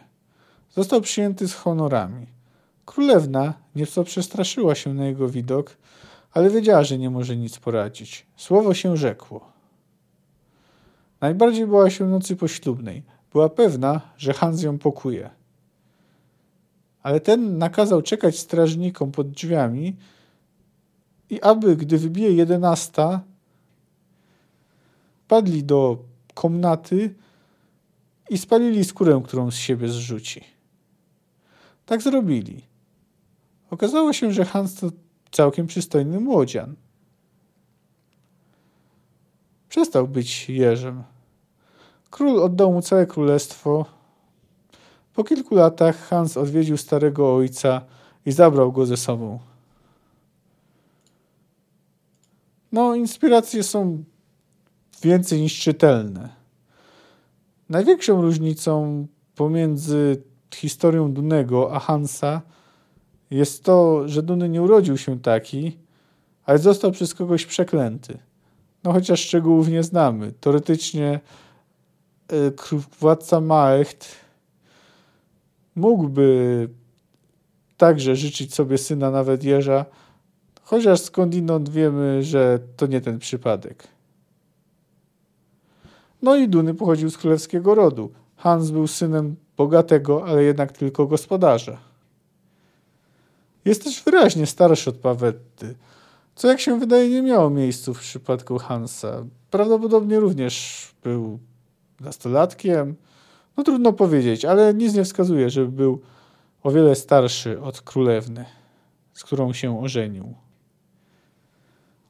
Został przyjęty z honorami. Królewna nieco przestraszyła się na jego widok, ale wiedziała, że nie może nic poradzić. Słowo się rzekło. Najbardziej bała się nocy poślubnej. Była pewna, że Hans ją pokuje. Ale ten nakazał czekać strażnikom pod drzwiami i aby, gdy wybije jedenasta, padli do komnaty i spalili skórę, którą z siebie zrzuci. Tak zrobili. Okazało się, że Hans to całkiem przystojny młodzian. Przestał być jeżem. Król oddał mu całe królestwo. Po kilku latach Hans odwiedził starego ojca i zabrał go ze sobą. No, inspiracje są więcej niż czytelne. Największą różnicą pomiędzy historią Dunego a Hansa jest to, że Duny nie urodził się taki, ale został przez kogoś przeklęty. No chociaż szczegółów nie znamy. Teoretycznie y, władca Maecht mógłby także życzyć sobie syna nawet Jerza, chociaż skądinąd wiemy, że to nie ten przypadek. No i Duny pochodził z królewskiego rodu. Hans był synem bogatego, ale jednak tylko gospodarza. Jest też wyraźnie starszy od Pawetty, co jak się wydaje nie miało miejsca w przypadku Hansa. Prawdopodobnie również był nastolatkiem. No trudno powiedzieć, ale nic nie wskazuje, żeby był o wiele starszy od królewny, z którą się ożenił.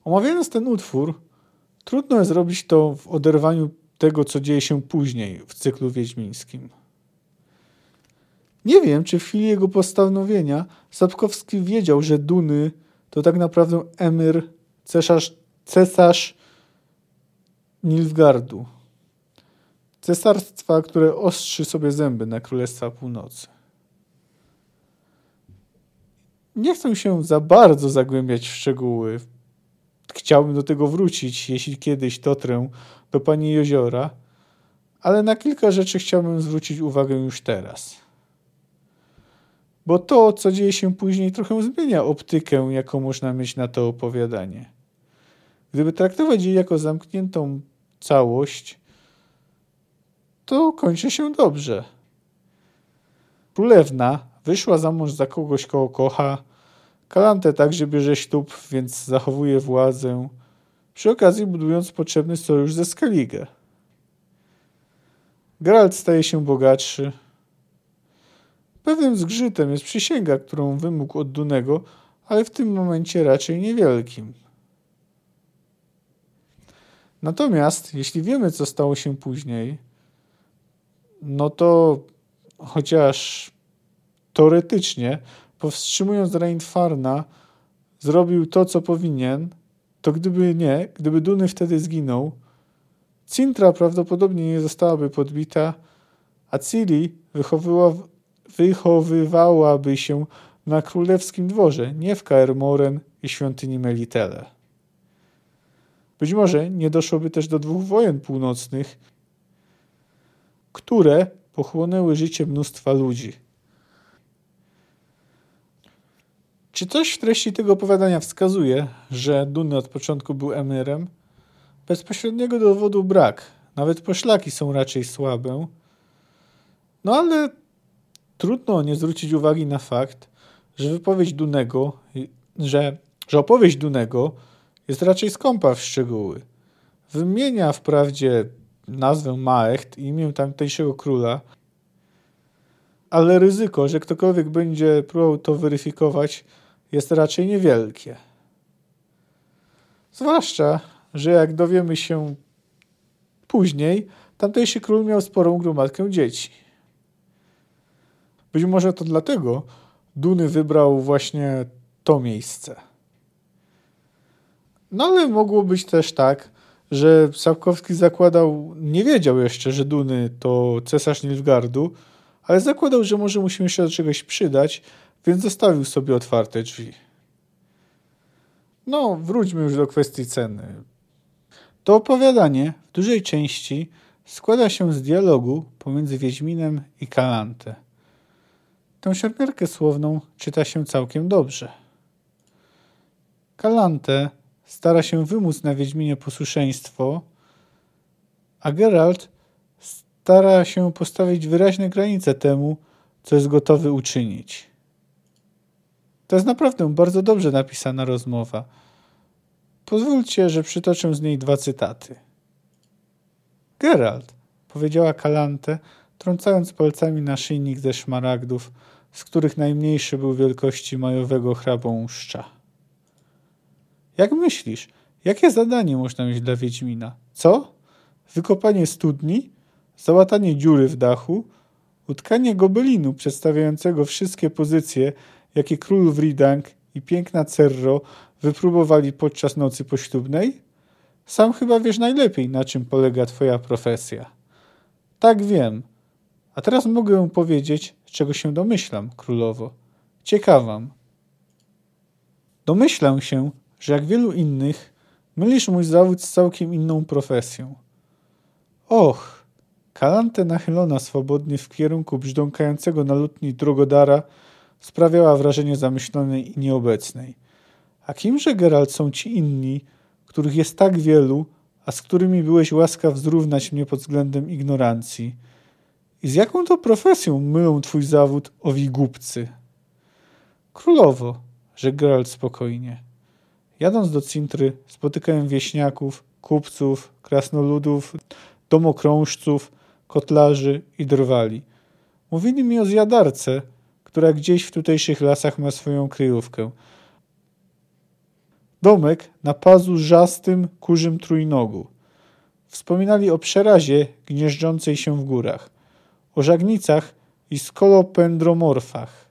Omawiając ten utwór, trudno jest zrobić to w oderwaniu tego, co dzieje się później w cyklu wiedźmińskim. Nie wiem, czy w chwili jego postanowienia Sapkowski wiedział, że Duny to tak naprawdę emir, cesarz, cesarz Nilfgardu. Cesarstwa, które ostrzy sobie zęby na Królestwa Północy. Nie chcę się za bardzo zagłębiać w szczegóły. Chciałbym do tego wrócić, jeśli kiedyś dotrę do pani jeziora, ale na kilka rzeczy chciałbym zwrócić uwagę już teraz. Bo to, co dzieje się później, trochę zmienia optykę, jaką można mieć na to opowiadanie. Gdyby traktować je jako zamkniętą całość, to kończy się dobrze. Królewna wyszła za mąż za kogoś, kogo kocha. Kalante także bierze ślub, więc zachowuje władzę przy okazji budując potrzebny sojusz ze Skellige. Geralt staje się bogatszy. Pewnym zgrzytem jest przysięga, którą wymógł od Dunego, ale w tym momencie raczej niewielkim. Natomiast, jeśli wiemy, co stało się później, no to chociaż teoretycznie, powstrzymując Reinfarna, zrobił to, co powinien, to gdyby nie, gdyby Duny wtedy zginął, Cintra prawdopodobnie nie zostałaby podbita, a Ciri wychowywałaby się na królewskim dworze, nie w Kaermoren i świątyni Melitele. Być może nie doszłoby też do dwóch wojen północnych, które pochłonęły życie mnóstwa ludzi. Czy coś w treści tego opowiadania wskazuje, że Duny od początku był emirem? Bezpośredniego dowodu brak. Nawet poszlaki są raczej słabe. No ale trudno nie zwrócić uwagi na fakt, że wypowiedź Dunego, że, że opowieść Dunego jest raczej skąpa w szczegóły. Wymienia wprawdzie nazwę Maecht i imię tamtejszego króla, ale ryzyko, że ktokolwiek będzie próbował to weryfikować, jest raczej niewielkie. Zwłaszcza, że jak dowiemy się później, tamtejszy król miał sporą gromadkę dzieci. Być może to dlatego Duny wybrał właśnie to miejsce. No ale mogło być też tak, że Sapkowski zakładał, nie wiedział jeszcze, że Duny to cesarz Nilfgardu, ale zakładał, że może musimy się do czegoś przydać, więc zostawił sobie otwarte drzwi. No, wróćmy już do kwestii ceny. To opowiadanie w dużej części składa się z dialogu pomiędzy Wiedźminem i Kalante. Tę sierpierkę słowną czyta się całkiem dobrze. Kalante stara się wymóc na Wiedźminie posłuszeństwo, a Geralt stara się postawić wyraźne granice temu, co jest gotowy uczynić. To jest naprawdę bardzo dobrze napisana rozmowa. Pozwólcie, że przytoczę z niej dwa cytaty. Geralt, powiedziała Kalante, trącając palcami naszyjnik ze szmaragdów, z których najmniejszy był wielkości majowego chrabąszcza. Jak myślisz, jakie zadanie można mieć dla Wiedźmina? Co? Wykopanie studni? Załatanie dziury w dachu? Utkanie gobelinu przedstawiającego wszystkie pozycje, jakie król Wridang i piękna Cerro wypróbowali podczas nocy poślubnej? Sam chyba wiesz najlepiej, na czym polega twoja profesja. Tak wiem. A teraz mogę powiedzieć, czego się domyślam, królowo. Ciekawam. Domyślam się, że jak wielu innych, mylisz mój zawód z całkiem inną profesją. Och! Kalante nachylona swobodnie w kierunku brzdąkającego na lutni drogodara sprawiała wrażenie zamyślonej i nieobecnej. A kimże, Geralt, są ci inni, których jest tak wielu, a z którymi byłeś łaskaw zrównać mnie pod względem ignorancji? I z jaką to profesją mylą twój zawód owi głupcy? Królowo, rzekł Geralt spokojnie. Jadąc do Cintry, spotykałem wieśniaków, kupców, krasnoludów, domokrążców, kotlarzy i drwali. Mówili mi o zjadarce, która gdzieś w tutejszych lasach ma swoją kryjówkę. Domek na pazurzastym, kurzym trójnogu. Wspominali o przerazie gnieżdżącej się w górach, o żagnicach i skolopendromorfach.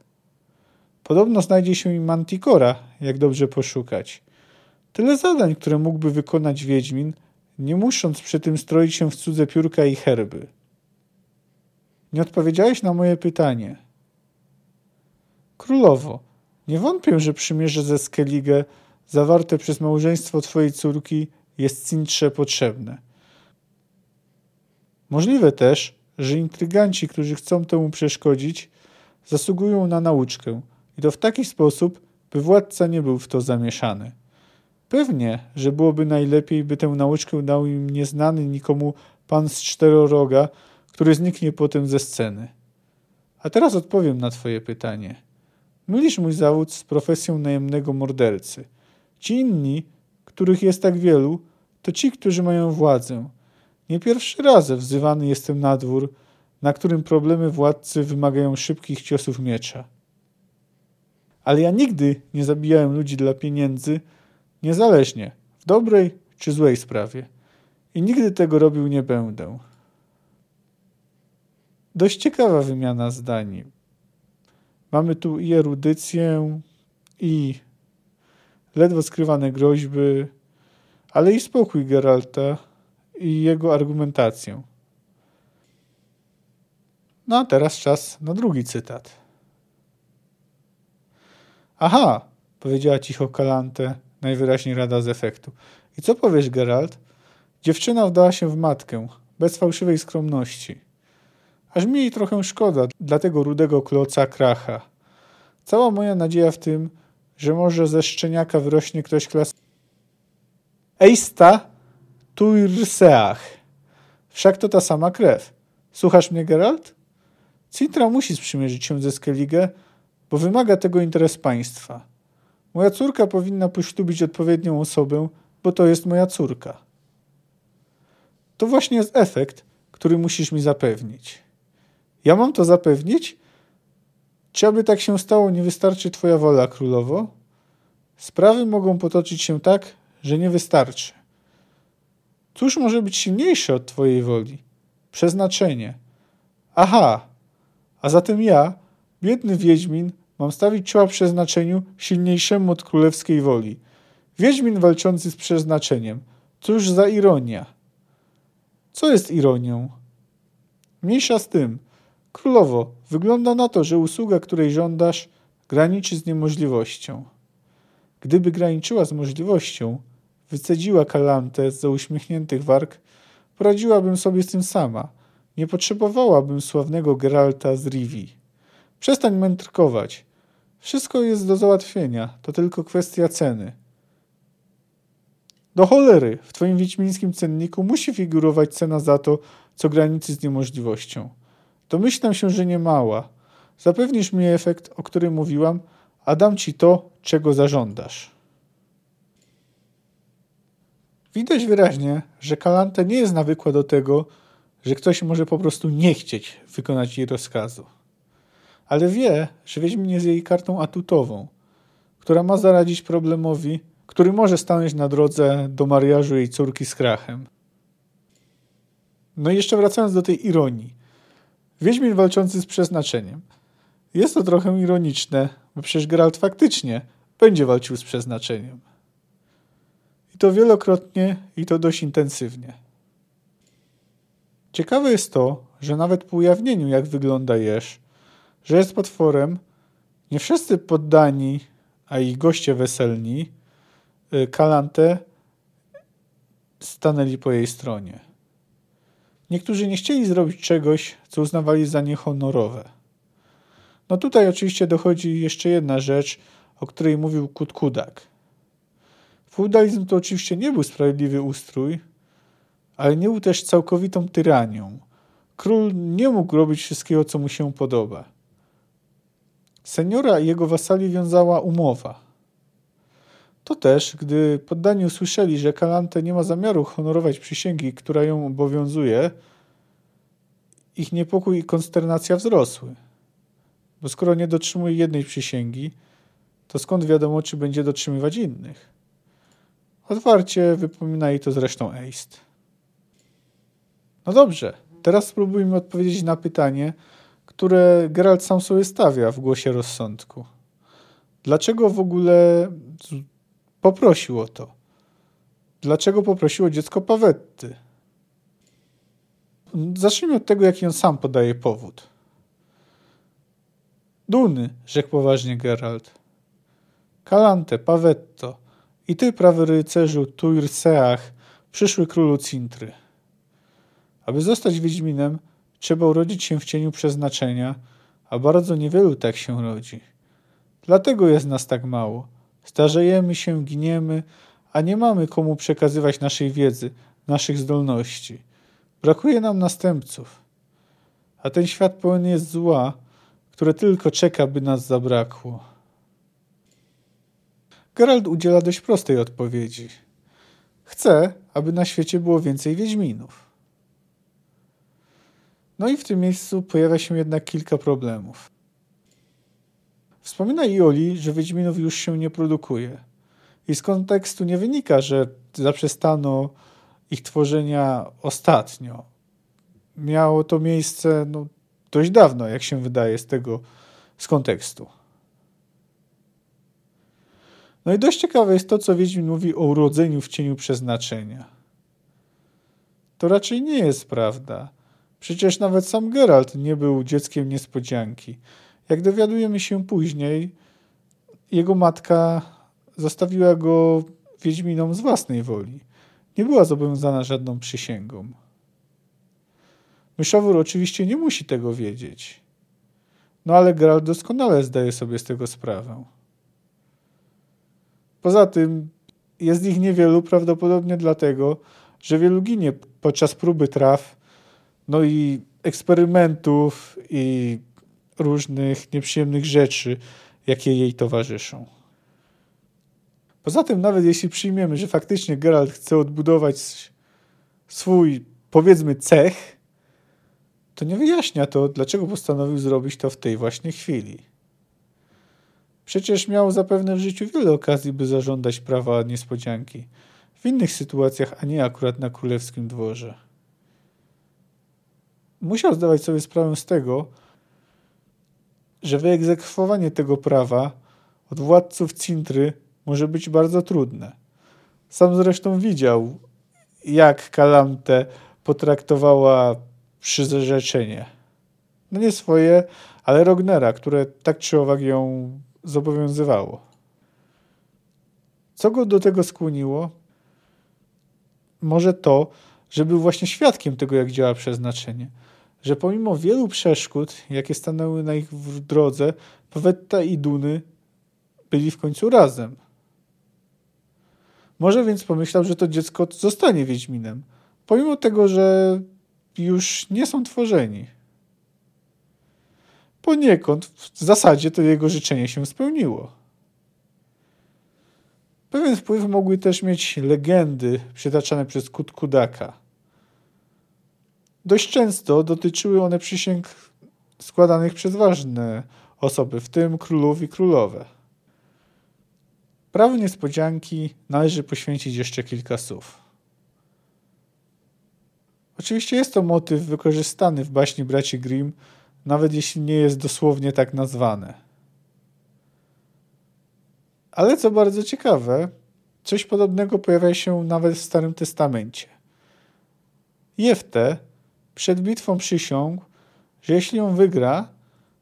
Podobno znajdzie się i mantikora, jak dobrze poszukać. Tyle zadań, które mógłby wykonać Wiedźmin, nie musząc przy tym stroić się w cudze piórka i herby. Nie odpowiedziałeś na moje pytanie. Królowo, nie wątpię, że przymierze ze Skellige zawarte przez małżeństwo twojej córki jest Cintrze potrzebne. Możliwe też, że intryganci, którzy chcą temu przeszkodzić, zasługują na nauczkę i to w taki sposób, by władca nie był w to zamieszany. Pewnie, że byłoby najlepiej, by tę nauczkę dał im nieznany nikomu pan z czteroroga, który zniknie potem ze sceny. A teraz odpowiem na twoje pytanie. Mylisz mój zawód z profesją najemnego mordercy. Ci inni, których jest tak wielu, to ci, którzy mają władzę. Nie pierwszy raz wzywany jestem na dwór, na którym problemy władcy wymagają szybkich ciosów miecza. Ale ja nigdy nie zabijałem ludzi dla pieniędzy, niezależnie w dobrej czy złej sprawie. I nigdy tego robił nie będę. Dość ciekawa wymiana zdań. Mamy tu i erudycję, i ledwo skrywane groźby, ale i spokój Geralta i jego argumentację. No a teraz czas na drugi cytat. Aha, powiedziała cicho Kalante, najwyraźniej rada z efektu. I co powiesz, Geralt? Dziewczyna wdała się w matkę, bez fałszywej skromności. Aż mi jej trochę szkoda dla tego rudego kloca kracha. Cała moja nadzieja w tym, że może ze szczeniaka wyrośnie ktoś klas... Eista tuirseach. Wszak to ta sama krew. Słuchasz mnie, Geralt? Cintra musi sprzymierzyć się ze Skellige, bo wymaga tego interes państwa. Moja córka powinna poślubić odpowiednią osobę, bo to jest moja córka. To właśnie jest efekt, który musisz mi zapewnić. Ja mam to zapewnić? Czy aby tak się stało, nie wystarczy twoja wola, królowo? Sprawy mogą potoczyć się tak, że nie wystarczy. Cóż może być silniejsze od twojej woli? Przeznaczenie. Aha, a zatem ja, biedny Wiedźmin, mam stawić czoła przeznaczeniu silniejszemu od królewskiej woli. Wiedźmin walczący z przeznaczeniem. Cóż za ironia. Co jest ironią? Mniejsza z tym. Królowo, wygląda na to, że usługa, której żądasz, graniczy z niemożliwością. Gdyby graniczyła z możliwością, wycedziła Kalantę za uśmiechniętych warg, poradziłabym sobie z tym sama. Nie potrzebowałabym sławnego Geralta z Rivi. Przestań mędrkować. Wszystko jest do załatwienia, to tylko kwestia ceny. Do cholery, w twoim wiedźmińskim cenniku musi figurować cena za to, co graniczy z niemożliwością. Domyślam się, że nie mała. Zapewnisz mi efekt, o którym mówiłam, a dam ci to, czego zażądasz. Widać wyraźnie, że Kalante nie jest nawykła do tego, że ktoś może po prostu nie chcieć wykonać jej rozkazu. Ale wie, że Wiedźmin jest jej kartą atutową, która ma zaradzić problemowi, który może stanąć na drodze do mariażu jej córki z krachem. No i jeszcze wracając do tej ironii. Wiedźmin walczący z przeznaczeniem. Jest to trochę ironiczne, bo przecież Geralt faktycznie będzie walczył z przeznaczeniem. I to wielokrotnie, i to dość intensywnie. Ciekawe jest to, że nawet po ujawnieniu, jak wygląda Jesz, że jest potworem, nie wszyscy poddani, a i goście weselni, y, Kalante stanęli po jej stronie. Niektórzy nie chcieli zrobić czegoś, co uznawali za niehonorowe. No tutaj oczywiście dochodzi jeszcze jedna rzecz, o której mówił Kutkudak. Feudalizm to oczywiście nie był sprawiedliwy ustrój, ale nie był też całkowitą tyranią. Król nie mógł robić wszystkiego, co mu się podoba. Seniora i jego wasali wiązała umowa. To też, gdy poddani usłyszeli, że Kalante nie ma zamiaru honorować przysięgi, która ją obowiązuje, ich niepokój i konsternacja wzrosły. Bo skoro nie dotrzymuje jednej przysięgi, to skąd wiadomo, czy będzie dotrzymywać innych? Otwarcie wypominali to zresztą Eist. No dobrze, teraz spróbujmy odpowiedzieć na pytanie, które Geralt sam sobie stawia w głosie rozsądku. Dlaczego w ogóle poprosił o to? Dlaczego poprosiło dziecko Pawetty? Zacznijmy od tego, jaki on sam podaje powód. Duny, rzekł poważnie Geralt. Kalante, Pawetto i ty, prawy rycerzu Tuirseach, przyszły królu Cintry. Aby zostać Wiedźminem, trzeba urodzić się w cieniu przeznaczenia, a bardzo niewielu tak się rodzi. Dlatego jest nas tak mało. Starzejemy się, giniemy, a nie mamy komu przekazywać naszej wiedzy, naszych zdolności. Brakuje nam następców. A ten świat pełen jest zła, które tylko czeka, by nas zabrakło. Gerald udziela dość prostej odpowiedzi. Chce, aby na świecie było więcej Wiedźminów. No i w tym miejscu pojawia się jednak kilka problemów. Wspomina Ioli, że Wiedźminów już się nie produkuje. I z kontekstu nie wynika, że zaprzestano ich tworzenia ostatnio. Miało to miejsce no, dość dawno, jak się wydaje z tego z kontekstu. No i dość ciekawe jest to, co Wiedźmin mówi o urodzeniu w cieniu przeznaczenia. To raczej nie jest prawda. Przecież nawet sam Geralt nie był dzieckiem niespodzianki. Jak dowiadujemy się później, jego matka zostawiła go Wiedźminom z własnej woli. Nie była zobowiązana żadną przysięgą. Myszowór oczywiście nie musi tego wiedzieć. No ale Geralt doskonale zdaje sobie z tego sprawę. Poza tym jest ich niewielu prawdopodobnie dlatego, że wielu ginie podczas próby traw, no i eksperymentów i różnych nieprzyjemnych rzeczy, jakie jej towarzyszą. Poza tym, nawet jeśli przyjmiemy, że faktycznie Geralt chce odbudować swój, powiedzmy, cech, to nie wyjaśnia to, dlaczego postanowił zrobić to w tej właśnie chwili. Przecież miał zapewne w życiu wiele okazji, by zażądać prawa niespodzianki. W innych sytuacjach, a nie akurat na królewskim dworze. Musiał zdawać sobie sprawę z tego, że wyegzekwowanie tego prawa od władców Cintry może być bardzo trudne. Sam zresztą widział, jak Kalamte potraktowała przyrzeczenie. No nie swoje, ale Rognera, które tak czy owak ją zobowiązywało. Co go do tego skłoniło? Może to, że był właśnie świadkiem tego, jak działa przeznaczenie. Że pomimo wielu przeszkód, jakie stanęły na ich drodze, Powetta i Duny byli w końcu razem. Może więc pomyślał, że to dziecko zostanie Wiedźminem. Pomimo tego, że już nie są tworzeni. Poniekąd w zasadzie to jego życzenie się spełniło. Pewien wpływ mogły też mieć legendy przytaczane przez Kutkudaka. Dość często dotyczyły one przysięg składanych przez ważne osoby, w tym królów i królowe. Prawo niespodzianki należy poświęcić jeszcze kilka słów. Oczywiście jest to motyw wykorzystany w baśni braci Grimm, nawet jeśli nie jest dosłownie tak nazwane. Ale co bardzo ciekawe, coś podobnego pojawia się nawet w Starym Testamencie. Jefte przed bitwą przysiągł, że jeśli ją wygra,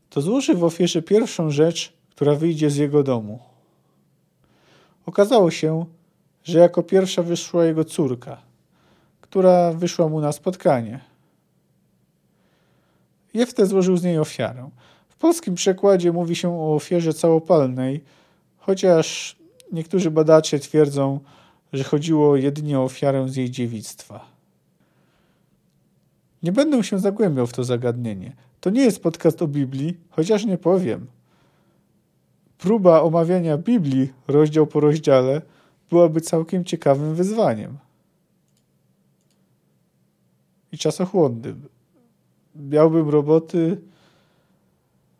to złoży w ofierze pierwszą rzecz, która wyjdzie z jego domu. Okazało się, że jako pierwsza wyszła jego córka, która wyszła mu na spotkanie. Jefte złożył z niej ofiarę. W polskim przekładzie mówi się o ofierze całopalnej, chociaż niektórzy badacze twierdzą, że chodziło jedynie o ofiarę z jej dziewictwa. Nie będę się zagłębiał w to zagadnienie. To nie jest podcast o Biblii, chociaż nie powiem. Próba omawiania Biblii rozdział po rozdziale byłaby całkiem ciekawym wyzwaniem. I czasochłonnym. Miałbym roboty,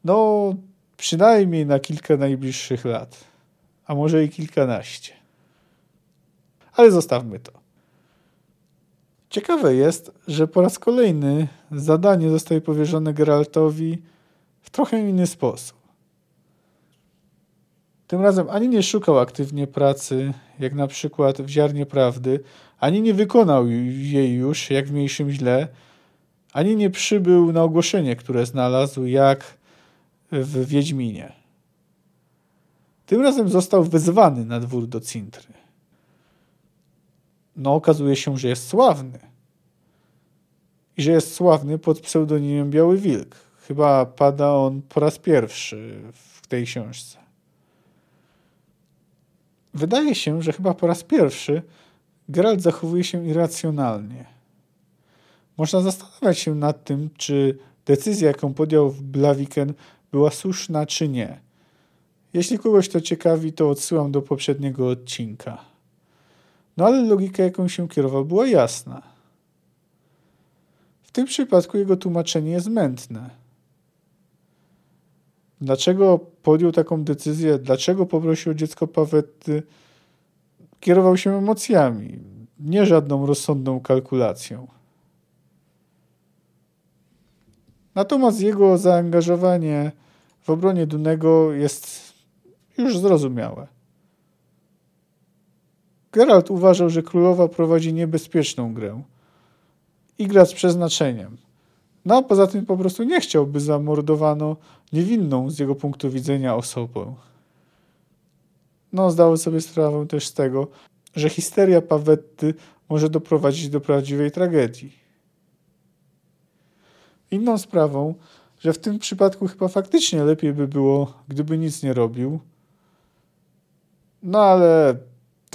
no, przynajmniej na kilka najbliższych lat, a może i kilkanaście. Ale zostawmy to. Ciekawe jest, że po raz kolejny zadanie zostaje powierzone Geraltowi w trochę inny sposób. Tym razem ani nie szukał aktywnie pracy, jak na przykład w ziarnie prawdy, ani nie wykonał jej już, jak w mniejszym źle, ani nie przybył na ogłoszenie, które znalazł, jak w Wiedźminie. Tym razem został wezwany na dwór do Cintry. No, okazuje się, że jest sławny. I że jest sławny pod pseudonimem Biały Wilk. Chyba pada on po raz pierwszy w tej książce. Wydaje się, że chyba po raz pierwszy Geralt zachowuje się irracjonalnie. Można zastanawiać się nad tym, czy decyzja, jaką podjął Blaviken, była słuszna, czy nie. Jeśli kogoś to ciekawi, to odsyłam do poprzedniego odcinka. No ale logika, jaką się kierował, była jasna. W tym przypadku jego tłumaczenie jest mętne. Dlaczego podjął taką decyzję? Dlaczego poprosił dziecko Pawetty? Kierował się emocjami, nie żadną rozsądną kalkulacją. Natomiast jego zaangażowanie w obronie Dunego jest już zrozumiałe. Geralt uważał, że królowa prowadzi niebezpieczną grę i gra z przeznaczeniem. No a poza tym po prostu nie chciał, by zamordowano niewinną z jego punktu widzenia osobę. No, zdawał sobie sprawę też z tego, że histeria Pawetty może doprowadzić do prawdziwej tragedii. Inną sprawą, że w tym przypadku chyba faktycznie lepiej by było, gdyby nic nie robił. No ale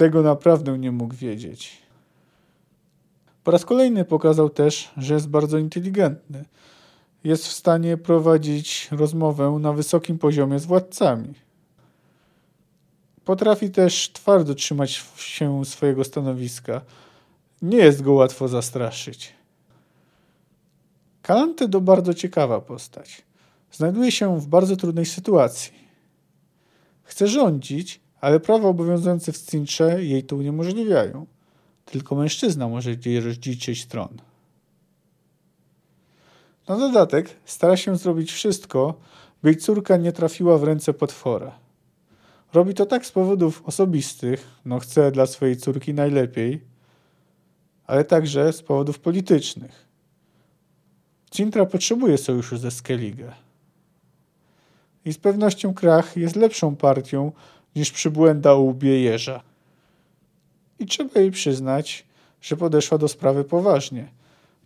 tego naprawdę nie mógł wiedzieć. Po raz kolejny pokazał też, że jest bardzo inteligentny. Jest w stanie prowadzić rozmowę na wysokim poziomie z władcami. Potrafi też twardo trzymać się swojego stanowiska. Nie jest go łatwo zastraszyć. Kalante to bardzo ciekawa postać. Znajduje się w bardzo trudnej sytuacji. Chce rządzić, ale prawa obowiązujące w Cincze jej to uniemożliwiają. Tylko mężczyzna może dziedziczyć tron. Na dodatek stara się zrobić wszystko, by jej córka nie trafiła w ręce potwora. Robi to tak z powodów osobistych, no chce dla swojej córki najlepiej, ale także z powodów politycznych. Cintra potrzebuje sojuszu ze Skellige. I z pewnością Krach jest lepszą partią niż przybłęda łbie jeża. I trzeba jej przyznać, że podeszła do sprawy poważnie.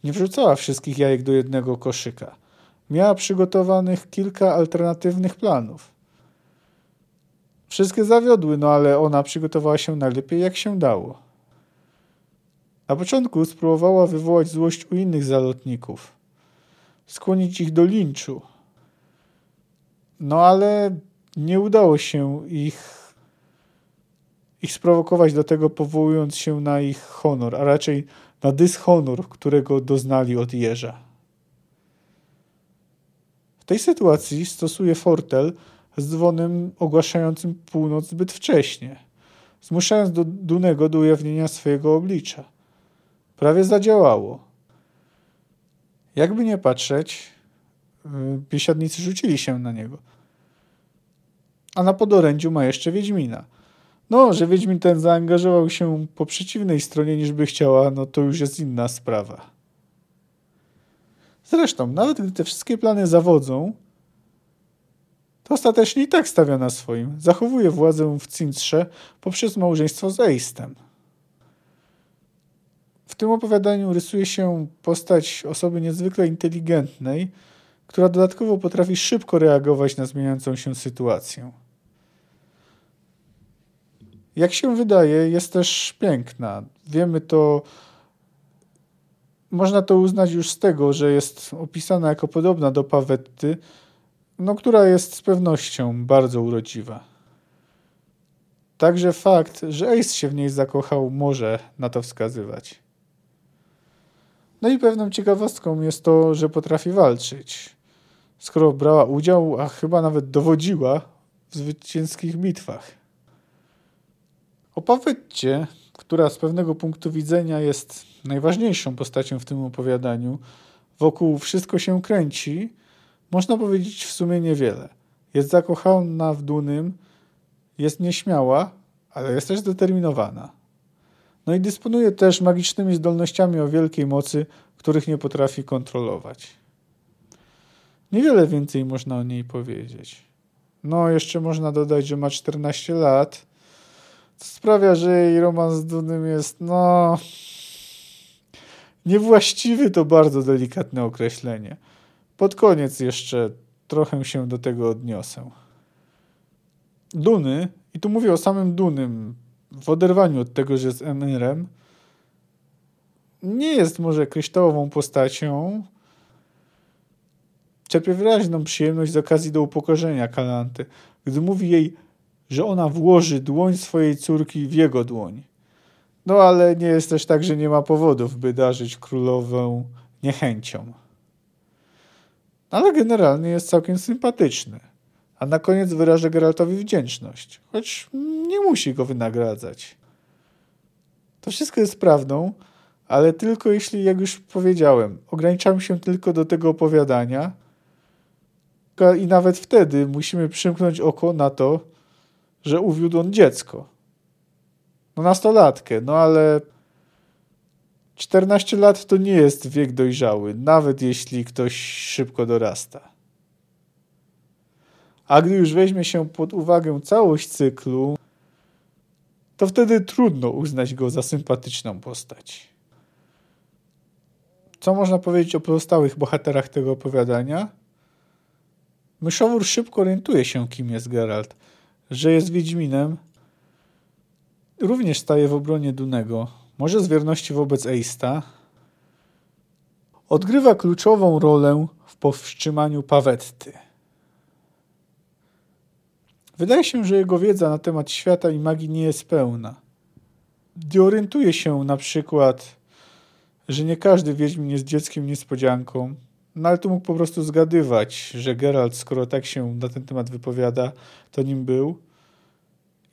Nie wrzucała wszystkich jajek do jednego koszyka. Miała przygotowanych kilka alternatywnych planów. Wszystkie zawiodły, no ale ona przygotowała się najlepiej jak się dało. Na początku spróbowała wywołać złość u innych zalotników, skłonić ich do linczu. No ale nie udało się ich ich sprowokować do tego, powołując się na ich honor, a raczej na dyshonor, którego doznali od jeża. W tej sytuacji stosuje fortel z dzwonem ogłaszającym północ zbyt wcześnie, zmuszając do Dunego do ujawnienia swojego oblicza. Prawie zadziałało. Jakby nie patrzeć, y, biesiadnicy rzucili się na niego. A na podorędziu ma jeszcze Wiedźmina. No, że Wiedźmin ten zaangażował się po przeciwnej stronie niż by chciała, no to już jest inna sprawa. Zresztą, nawet gdy te wszystkie plany zawodzą, to ostatecznie i tak stawia na swoim. Zachowuje władzę w Cintrze poprzez małżeństwo z Eistem. W tym opowiadaniu rysuje się postać osoby niezwykle inteligentnej, która dodatkowo potrafi szybko reagować na zmieniającą się sytuację. Jak się wydaje, jest też piękna. Wiemy to, można to uznać już z tego, że jest opisana jako podobna do Pawetty, no, która jest z pewnością bardzo urodziwa. Także fakt, że Ace się w niej zakochał, może na to wskazywać. No i pewną ciekawostką jest to, że potrafi walczyć. Skoro brała udział, a chyba nawet dowodziła w zwycięskich bitwach. O Pawetcie, która z pewnego punktu widzenia jest najważniejszą postacią w tym opowiadaniu, wokół wszystko się kręci, można powiedzieć w sumie niewiele. Jest zakochana w Dunym, jest nieśmiała, ale jest też zdeterminowana. No i dysponuje też magicznymi zdolnościami o wielkiej mocy, których nie potrafi kontrolować. Niewiele więcej można o niej powiedzieć. No, jeszcze można dodać, że ma 14 lat, co sprawia, że jej romans z Dunym jest, no. Niewłaściwy to bardzo delikatne określenie. Pod koniec jeszcze trochę się do tego odniosę. Duny, i tu mówię o samym Dunym, w oderwaniu od tego, że jest Emirem, nie jest może kryształową postacią. Czerpie wyraźną przyjemność z okazji do upokorzenia Kalanty, gdy mówi jej, że ona włoży dłoń swojej córki w jego dłoń. No ale nie jest też tak, że nie ma powodów, by darzyć królową niechęcią ale generalnie jest całkiem sympatyczny. A na koniec wyraża Geraltowi wdzięczność, choć nie musi go wynagradzać. To wszystko jest prawdą, ale tylko jeśli, jak już powiedziałem, ograniczam się tylko do tego opowiadania i nawet wtedy musimy przymknąć oko na to, że uwiódł on dziecko. No nastolatkę, no ale 14 lat to nie jest wiek dojrzały, nawet jeśli ktoś szybko dorasta. A gdy już weźmie się pod uwagę całość cyklu, to wtedy trudno uznać go za sympatyczną postać. Co można powiedzieć o pozostałych bohaterach tego opowiadania? Myszowór szybko orientuje się, kim jest Geralt, że jest Wiedźminem. Również staje w obronie Dunego, może z wierności wobec Eista, odgrywa kluczową rolę w powstrzymaniu Pawetty. Wydaje się, że jego wiedza na temat świata i magii nie jest pełna. Gdy orientuje się na przykład, że nie każdy Wiedźmin jest dzieckiem niespodzianką, no ale tu mógł po prostu zgadywać, że Geralt, skoro tak się na ten temat wypowiada, to nim był.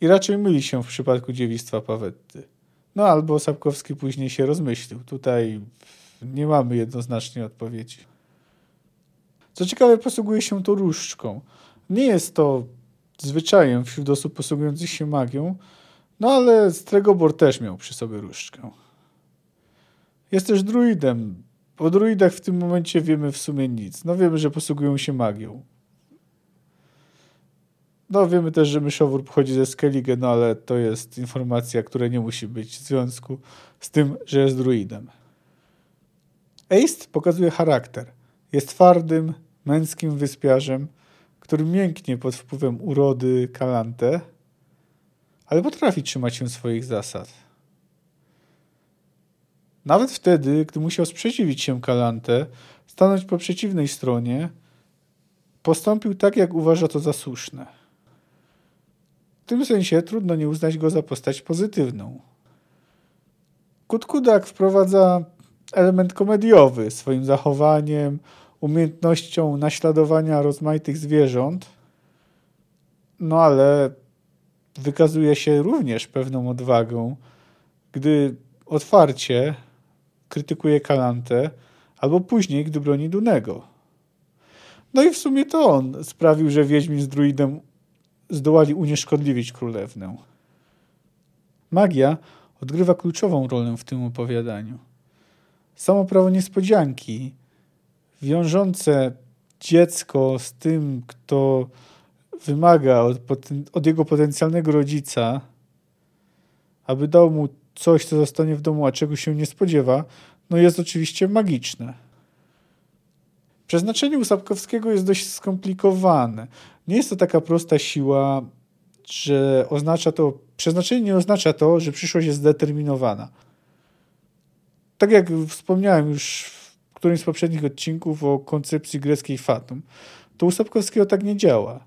I raczej myli się w przypadku dziewictwa Pawetty. No albo Sapkowski później się rozmyślił. Tutaj nie mamy jednoznacznej odpowiedzi. Co ciekawe, posługuje się to różdżką. Nie jest to zwyczajem wśród osób posługujących się magią, no ale Stregobor też miał przy sobie różdżkę. Jest też druidem. O druidach w tym momencie wiemy w sumie nic. No wiemy, że posługują się magią. No wiemy też, że myszowór pochodzi ze Skellige, no ale to jest informacja, która nie musi być w związku z tym, że jest druidem. Eist pokazuje charakter. Jest twardym, męskim wyspiarzem, który mięknie pod wpływem urody Kalante, ale potrafi trzymać się swoich zasad. Nawet wtedy, gdy musiał sprzeciwić się Kalante, stanąć po przeciwnej stronie, postąpił tak, jak uważa to za słuszne. W tym sensie trudno nie uznać go za postać pozytywną. Kutkudak wprowadza element komediowy swoim zachowaniem, umiejętnością naśladowania rozmaitych zwierząt, no ale wykazuje się również pewną odwagą, gdy otwarcie krytykuje Kalantę, albo później, gdy broni Dunego. No i w sumie to on sprawił, że Wiedźmin z druidem zdołali unieszkodliwić królewnę. Magia odgrywa kluczową rolę w tym opowiadaniu. Samo prawo niespodzianki, wiążące dziecko z tym, kto wymaga od, od jego potencjalnego rodzica, aby dał mu coś, co zostanie w domu, a czego się nie spodziewa, no jest oczywiście magiczne. Przeznaczenie u Sapkowskiego jest dość skomplikowane. Nie jest to taka prosta siła, że oznacza to, przeznaczenie nie oznacza to, że przyszłość jest zdeterminowana. Tak jak wspomniałem już w którymś z poprzednich odcinków o koncepcji greckiej fatum, to u Sapkowskiego tak nie działa.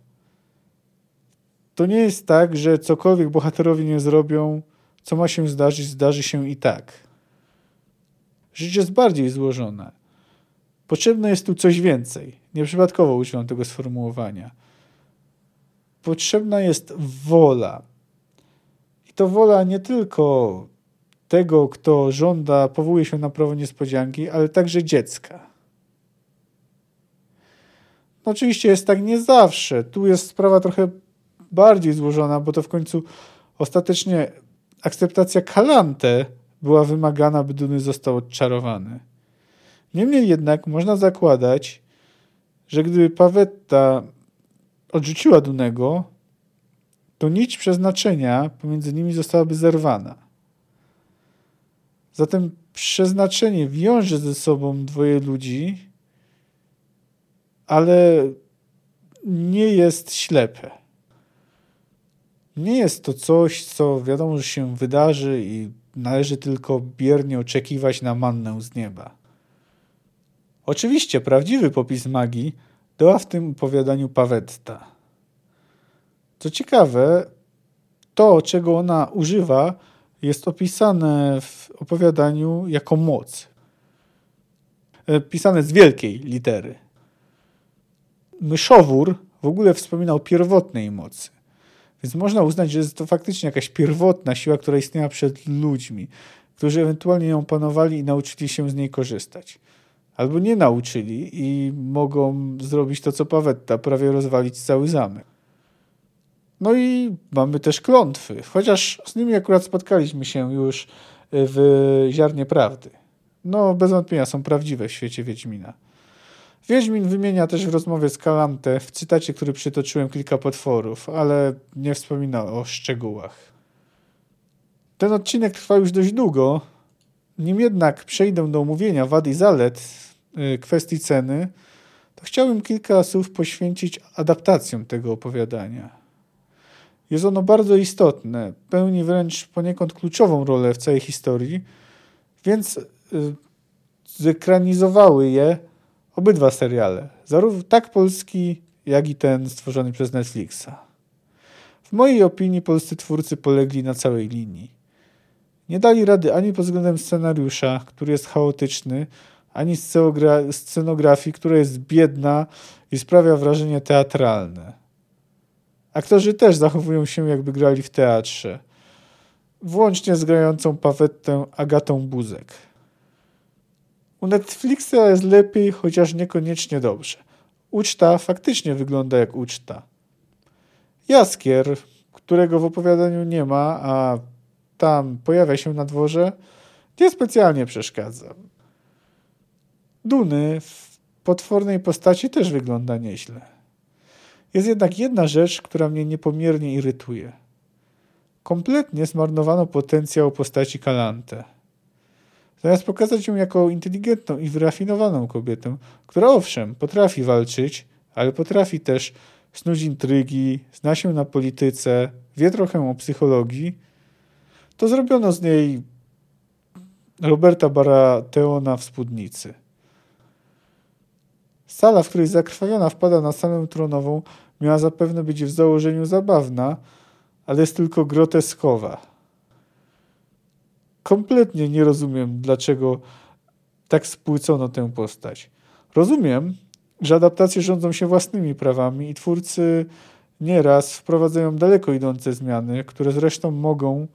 To nie jest tak, że cokolwiek bohaterowie nie zrobią, co ma się zdarzyć, zdarzy się i tak. Życie jest bardziej złożone. Potrzebne jest tu coś więcej. Nieprzypadkowo użyłem tego sformułowania. Potrzebna jest wola. I to wola nie tylko tego, kto żąda, powołuje się na prawo niespodzianki, ale także dziecka. No oczywiście jest tak nie zawsze. Tu jest sprawa trochę bardziej złożona, bo to w końcu ostatecznie akceptacja Kalante była wymagana, by Duny został odczarowany. Niemniej jednak można zakładać, że gdyby Pawetta odrzuciła Dunego, to nić przeznaczenia pomiędzy nimi zostałaby zerwana. Zatem przeznaczenie wiąże ze sobą dwoje ludzi, ale nie jest ślepe. Nie jest to coś, co wiadomo, że się wydarzy i należy tylko biernie oczekiwać na mannę z nieba. Oczywiście prawdziwy popis magii dała w tym opowiadaniu Pawetta. Co ciekawe, to, czego ona używa, jest opisane w opowiadaniu jako moc. E, pisane z wielkiej litery. Myszowór w ogóle wspominał pierwotnej mocy. Więc można uznać, że jest to faktycznie jakaś pierwotna siła, która istniała przed ludźmi, którzy ewentualnie ją panowali i nauczyli się z niej korzystać. Albo nie nauczyli i mogą zrobić to, co Pawetta, prawie rozwalić cały zamek. No i mamy też klątwy, chociaż z nimi akurat spotkaliśmy się już w ziarnie prawdy. No, bez wątpienia są prawdziwe w świecie Wiedźmina. Wiedźmin wymienia też w rozmowie z Kalante w cytacie, który przytoczyłem kilka potworów, ale nie wspomina o szczegółach. Ten odcinek trwa już dość długo, nim jednak przejdę do omówienia wad i zalet y, kwestii ceny, to chciałbym kilka słów poświęcić adaptacjom tego opowiadania. Jest ono bardzo istotne, pełni wręcz poniekąd kluczową rolę w całej historii, więc y, zekranizowały je obydwa seriale, zarówno tak polski, jak i ten stworzony przez Netflixa. W mojej opinii polscy twórcy polegli na całej linii. Nie dali rady ani pod względem scenariusza, który jest chaotyczny, ani scenografii, która jest biedna i sprawia wrażenie teatralne. Aktorzy też zachowują się, jakby grali w teatrze, włącznie z grającą Pawettę Agatą Buzek. U Netflixa jest lepiej, chociaż niekoniecznie dobrze. Uczta faktycznie wygląda jak uczta. Jaskier, którego w opowiadaniu nie ma, a tam pojawia się na dworze, niespecjalnie przeszkadza. Duny w potwornej postaci też wygląda nieźle. Jest jednak jedna rzecz, która mnie niepomiernie irytuje. Kompletnie zmarnowano potencjał postaci Kalante. Zamiast pokazać ją jako inteligentną i wyrafinowaną kobietę, która owszem, potrafi walczyć, ale potrafi też snuć intrygi, zna się na polityce, wie trochę o psychologii, to zrobiono z niej Roberta Baratheona w spódnicy. Sala, w której zakrwawiona wpada na salę tronową, miała zapewne być w założeniu zabawna, ale jest tylko groteskowa kompletnie nie rozumiem, dlaczego tak spłycono tę postać. Rozumiem, że adaptacje rządzą się własnymi prawami i twórcy nieraz wprowadzają daleko idące zmiany, które zresztą mogą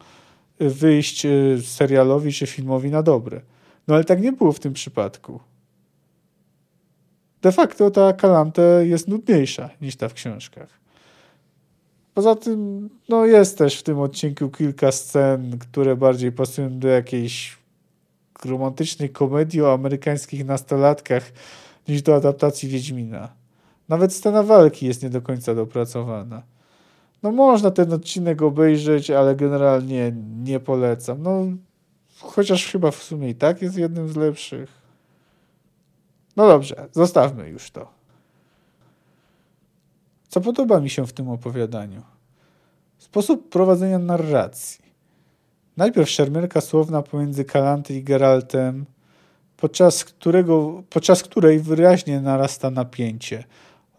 wyjść y, serialowi czy filmowi na dobre. No ale tak nie było w tym przypadku. de facto ta Kalante jest nudniejsza niż ta w książkach. Poza tym, no jest też w tym odcinku kilka scen, które bardziej pasują do jakiejś romantycznej komedii o amerykańskich nastolatkach niż do adaptacji Wiedźmina. Nawet scena walki jest nie do końca dopracowana. No można ten odcinek obejrzeć, ale generalnie nie polecam. No chociaż chyba w sumie i tak jest jednym z lepszych. No dobrze, zostawmy już to. Co podoba mi się w tym opowiadaniu? Sposób prowadzenia narracji. Najpierw szermierka słowna pomiędzy Kalanty i Geraltem, podczas, którego, podczas której wyraźnie narasta napięcie,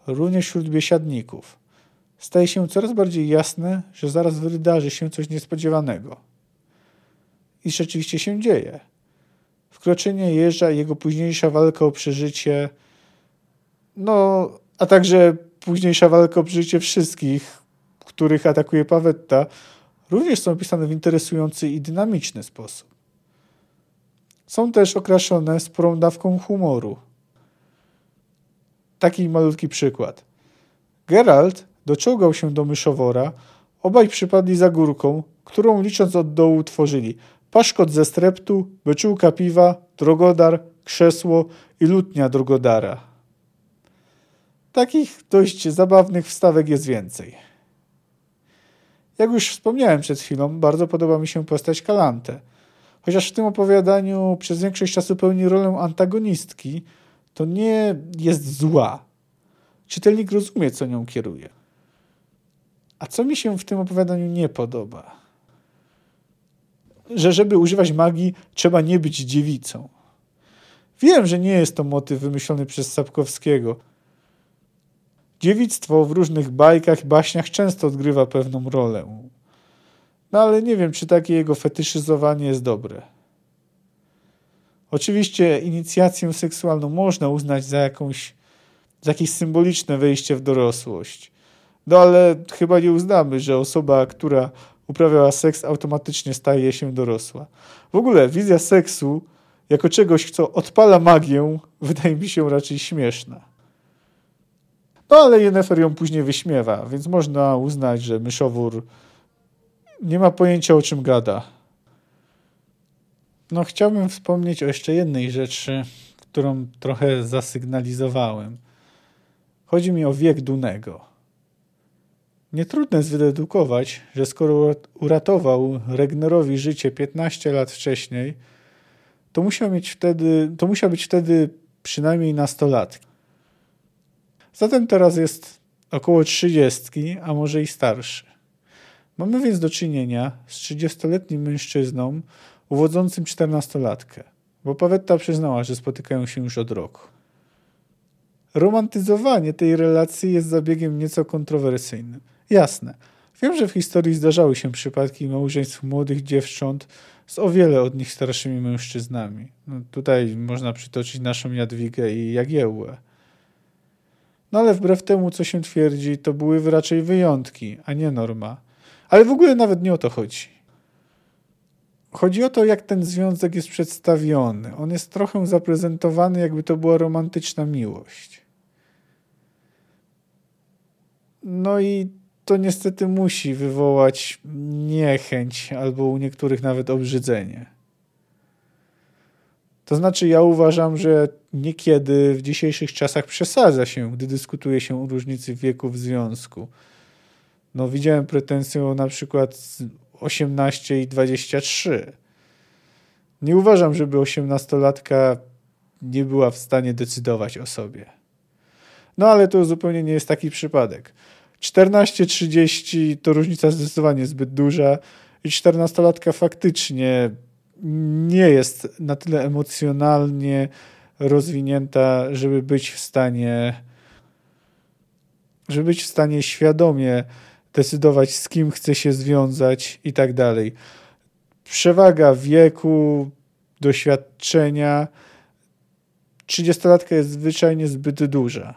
również wśród biesiadników. Staje się coraz bardziej jasne, że zaraz wydarzy się coś niespodziewanego. I rzeczywiście się dzieje. Wkroczenie jeża i jego późniejsza walka o przeżycie, no, a także późniejsza walka o przeżycie wszystkich, których atakuje Pawetta, również są opisane w interesujący i dynamiczny sposób. Są też okraszone sporą dawką humoru. Taki malutki przykład. Geralt doczołgał się do myszowora, obaj przypadli za górką, którą licząc od dołu tworzyli paszkot ze streptu, beczułka piwa, drogodar, krzesło i lutnia drogodara. Takich dość zabawnych wstawek jest więcej. Jak już wspomniałem przed chwilą, bardzo podoba mi się postać Kalante. Chociaż w tym opowiadaniu przez większość czasu pełni rolę antagonistki, to nie jest zła. Czytelnik rozumie, co nią kieruje. A co mi się w tym opowiadaniu nie podoba? Że żeby używać magii, trzeba nie być dziewicą. Wiem, że nie jest to motyw wymyślony przez Sapkowskiego – Dziewictwo w różnych bajkach i baśniach często odgrywa pewną rolę. No ale nie wiem, czy takie jego fetyszyzowanie jest dobre. Oczywiście inicjację seksualną można uznać za jakąś za jakieś symboliczne wejście w dorosłość. No ale chyba nie uznamy, że osoba, która uprawiała seks, automatycznie staje się dorosła. W ogóle wizja seksu jako czegoś, co odpala magię, wydaje mi się raczej śmieszna. No ale Jennefer ją później wyśmiewa, więc można uznać, że myszowór nie ma pojęcia o czym gada. No chciałbym wspomnieć o jeszcze jednej rzeczy, którą trochę zasygnalizowałem. Chodzi mi o wiek Dunego. Nietrudno jest wydedukować, że skoro uratował Regnerowi życie 15 lat wcześniej, to musiał, mieć wtedy, to musiał być wtedy przynajmniej nastolatki. Zatem teraz jest około 30, a może i starszy. Mamy więc do czynienia z 30-letnim mężczyzną uwodzącym 14-latkę, bo Pawetta przyznała, że spotykają się już od roku. Romantyzowanie tej relacji jest zabiegiem nieco kontrowersyjnym. Jasne, wiem, że w historii zdarzały się przypadki małżeństw młodych dziewcząt z o wiele od nich starszymi mężczyznami. No, tutaj można przytoczyć naszą Jadwigę i Jagiełłę. No ale wbrew temu, co się twierdzi, to były raczej wyjątki, a nie norma. Ale w ogóle nawet nie o to chodzi. Chodzi o to, jak ten związek jest przedstawiony. On jest trochę zaprezentowany, jakby to była romantyczna miłość. No i to niestety musi wywołać niechęć albo u niektórych nawet obrzydzenie. To znaczy, ja uważam, że niekiedy w dzisiejszych czasach przesadza się, gdy dyskutuje się o różnicy wieku w związku. No, widziałem pretensję na przykład 18 i 23. Nie uważam, żeby 18-latka nie była w stanie decydować o sobie. No ale to zupełnie nie jest taki przypadek. 14-30 to różnica zdecydowanie zbyt duża i 14-latka faktycznie nie jest na tyle emocjonalnie rozwinięta, żeby być w stanie żeby być w stanie świadomie decydować, z kim chce się związać i tak dalej. Przewaga wieku, doświadczenia. 30-latka jest zwyczajnie zbyt duża.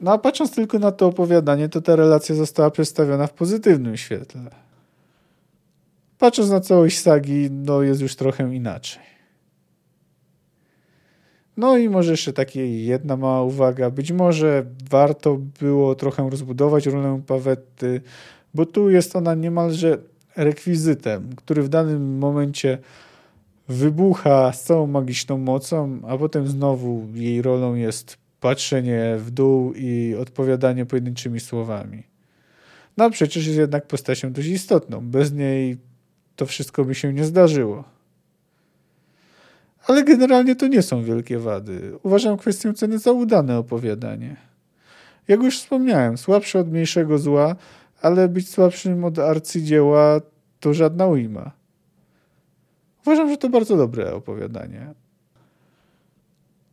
No a patrząc tylko na to opowiadanie, to ta relacja została przedstawiona w pozytywnym świetle. Patrząc na całość sagi, no jest już trochę inaczej. No i może jeszcze taka jedna mała uwaga. Być może warto było trochę rozbudować rolę Pawetty, bo tu jest ona niemalże rekwizytem, który w danym momencie wybucha z całą magiczną mocą, a potem znowu jej rolą jest patrzenie w dół i odpowiadanie pojedynczymi słowami. No przecież jest jednak postacią dość istotną. Bez niej to wszystko by się nie zdarzyło. Ale generalnie to nie są wielkie wady. Uważam kwestię ceny za udane opowiadanie. Jak już wspomniałem, słabsze od mniejszego zła, ale być słabszym od arcydzieła to żadna ujma. Uważam, że to bardzo dobre opowiadanie.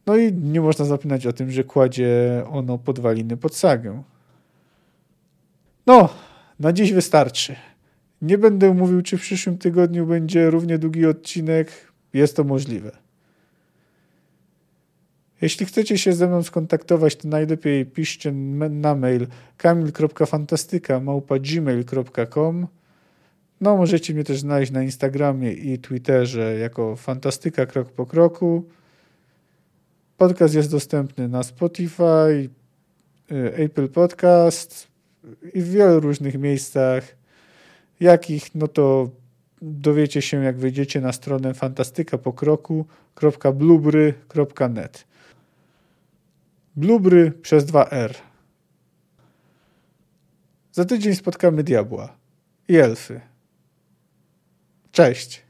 No i nie można zapominać o tym, że kładzie ono podwaliny pod sagę. No, na dziś wystarczy. Nie będę mówił, czy w przyszłym tygodniu będzie równie długi odcinek. Jest to możliwe. Jeśli chcecie się ze mną skontaktować, to najlepiej piszcie na mail kamil.fantastyka.gmail.com No, możecie mnie też znaleźć na Instagramie i Twitterze jako Fantastyka Krok po Kroku. Podcast jest dostępny na Spotify, y, Apple Podcast i w wielu różnych miejscach. Jakich, no to dowiecie się, jak wejdziecie na stronę fantastykapokroku.blubry.net. Blubry przez 2R. Za tydzień spotkamy diabła i elfy. Cześć!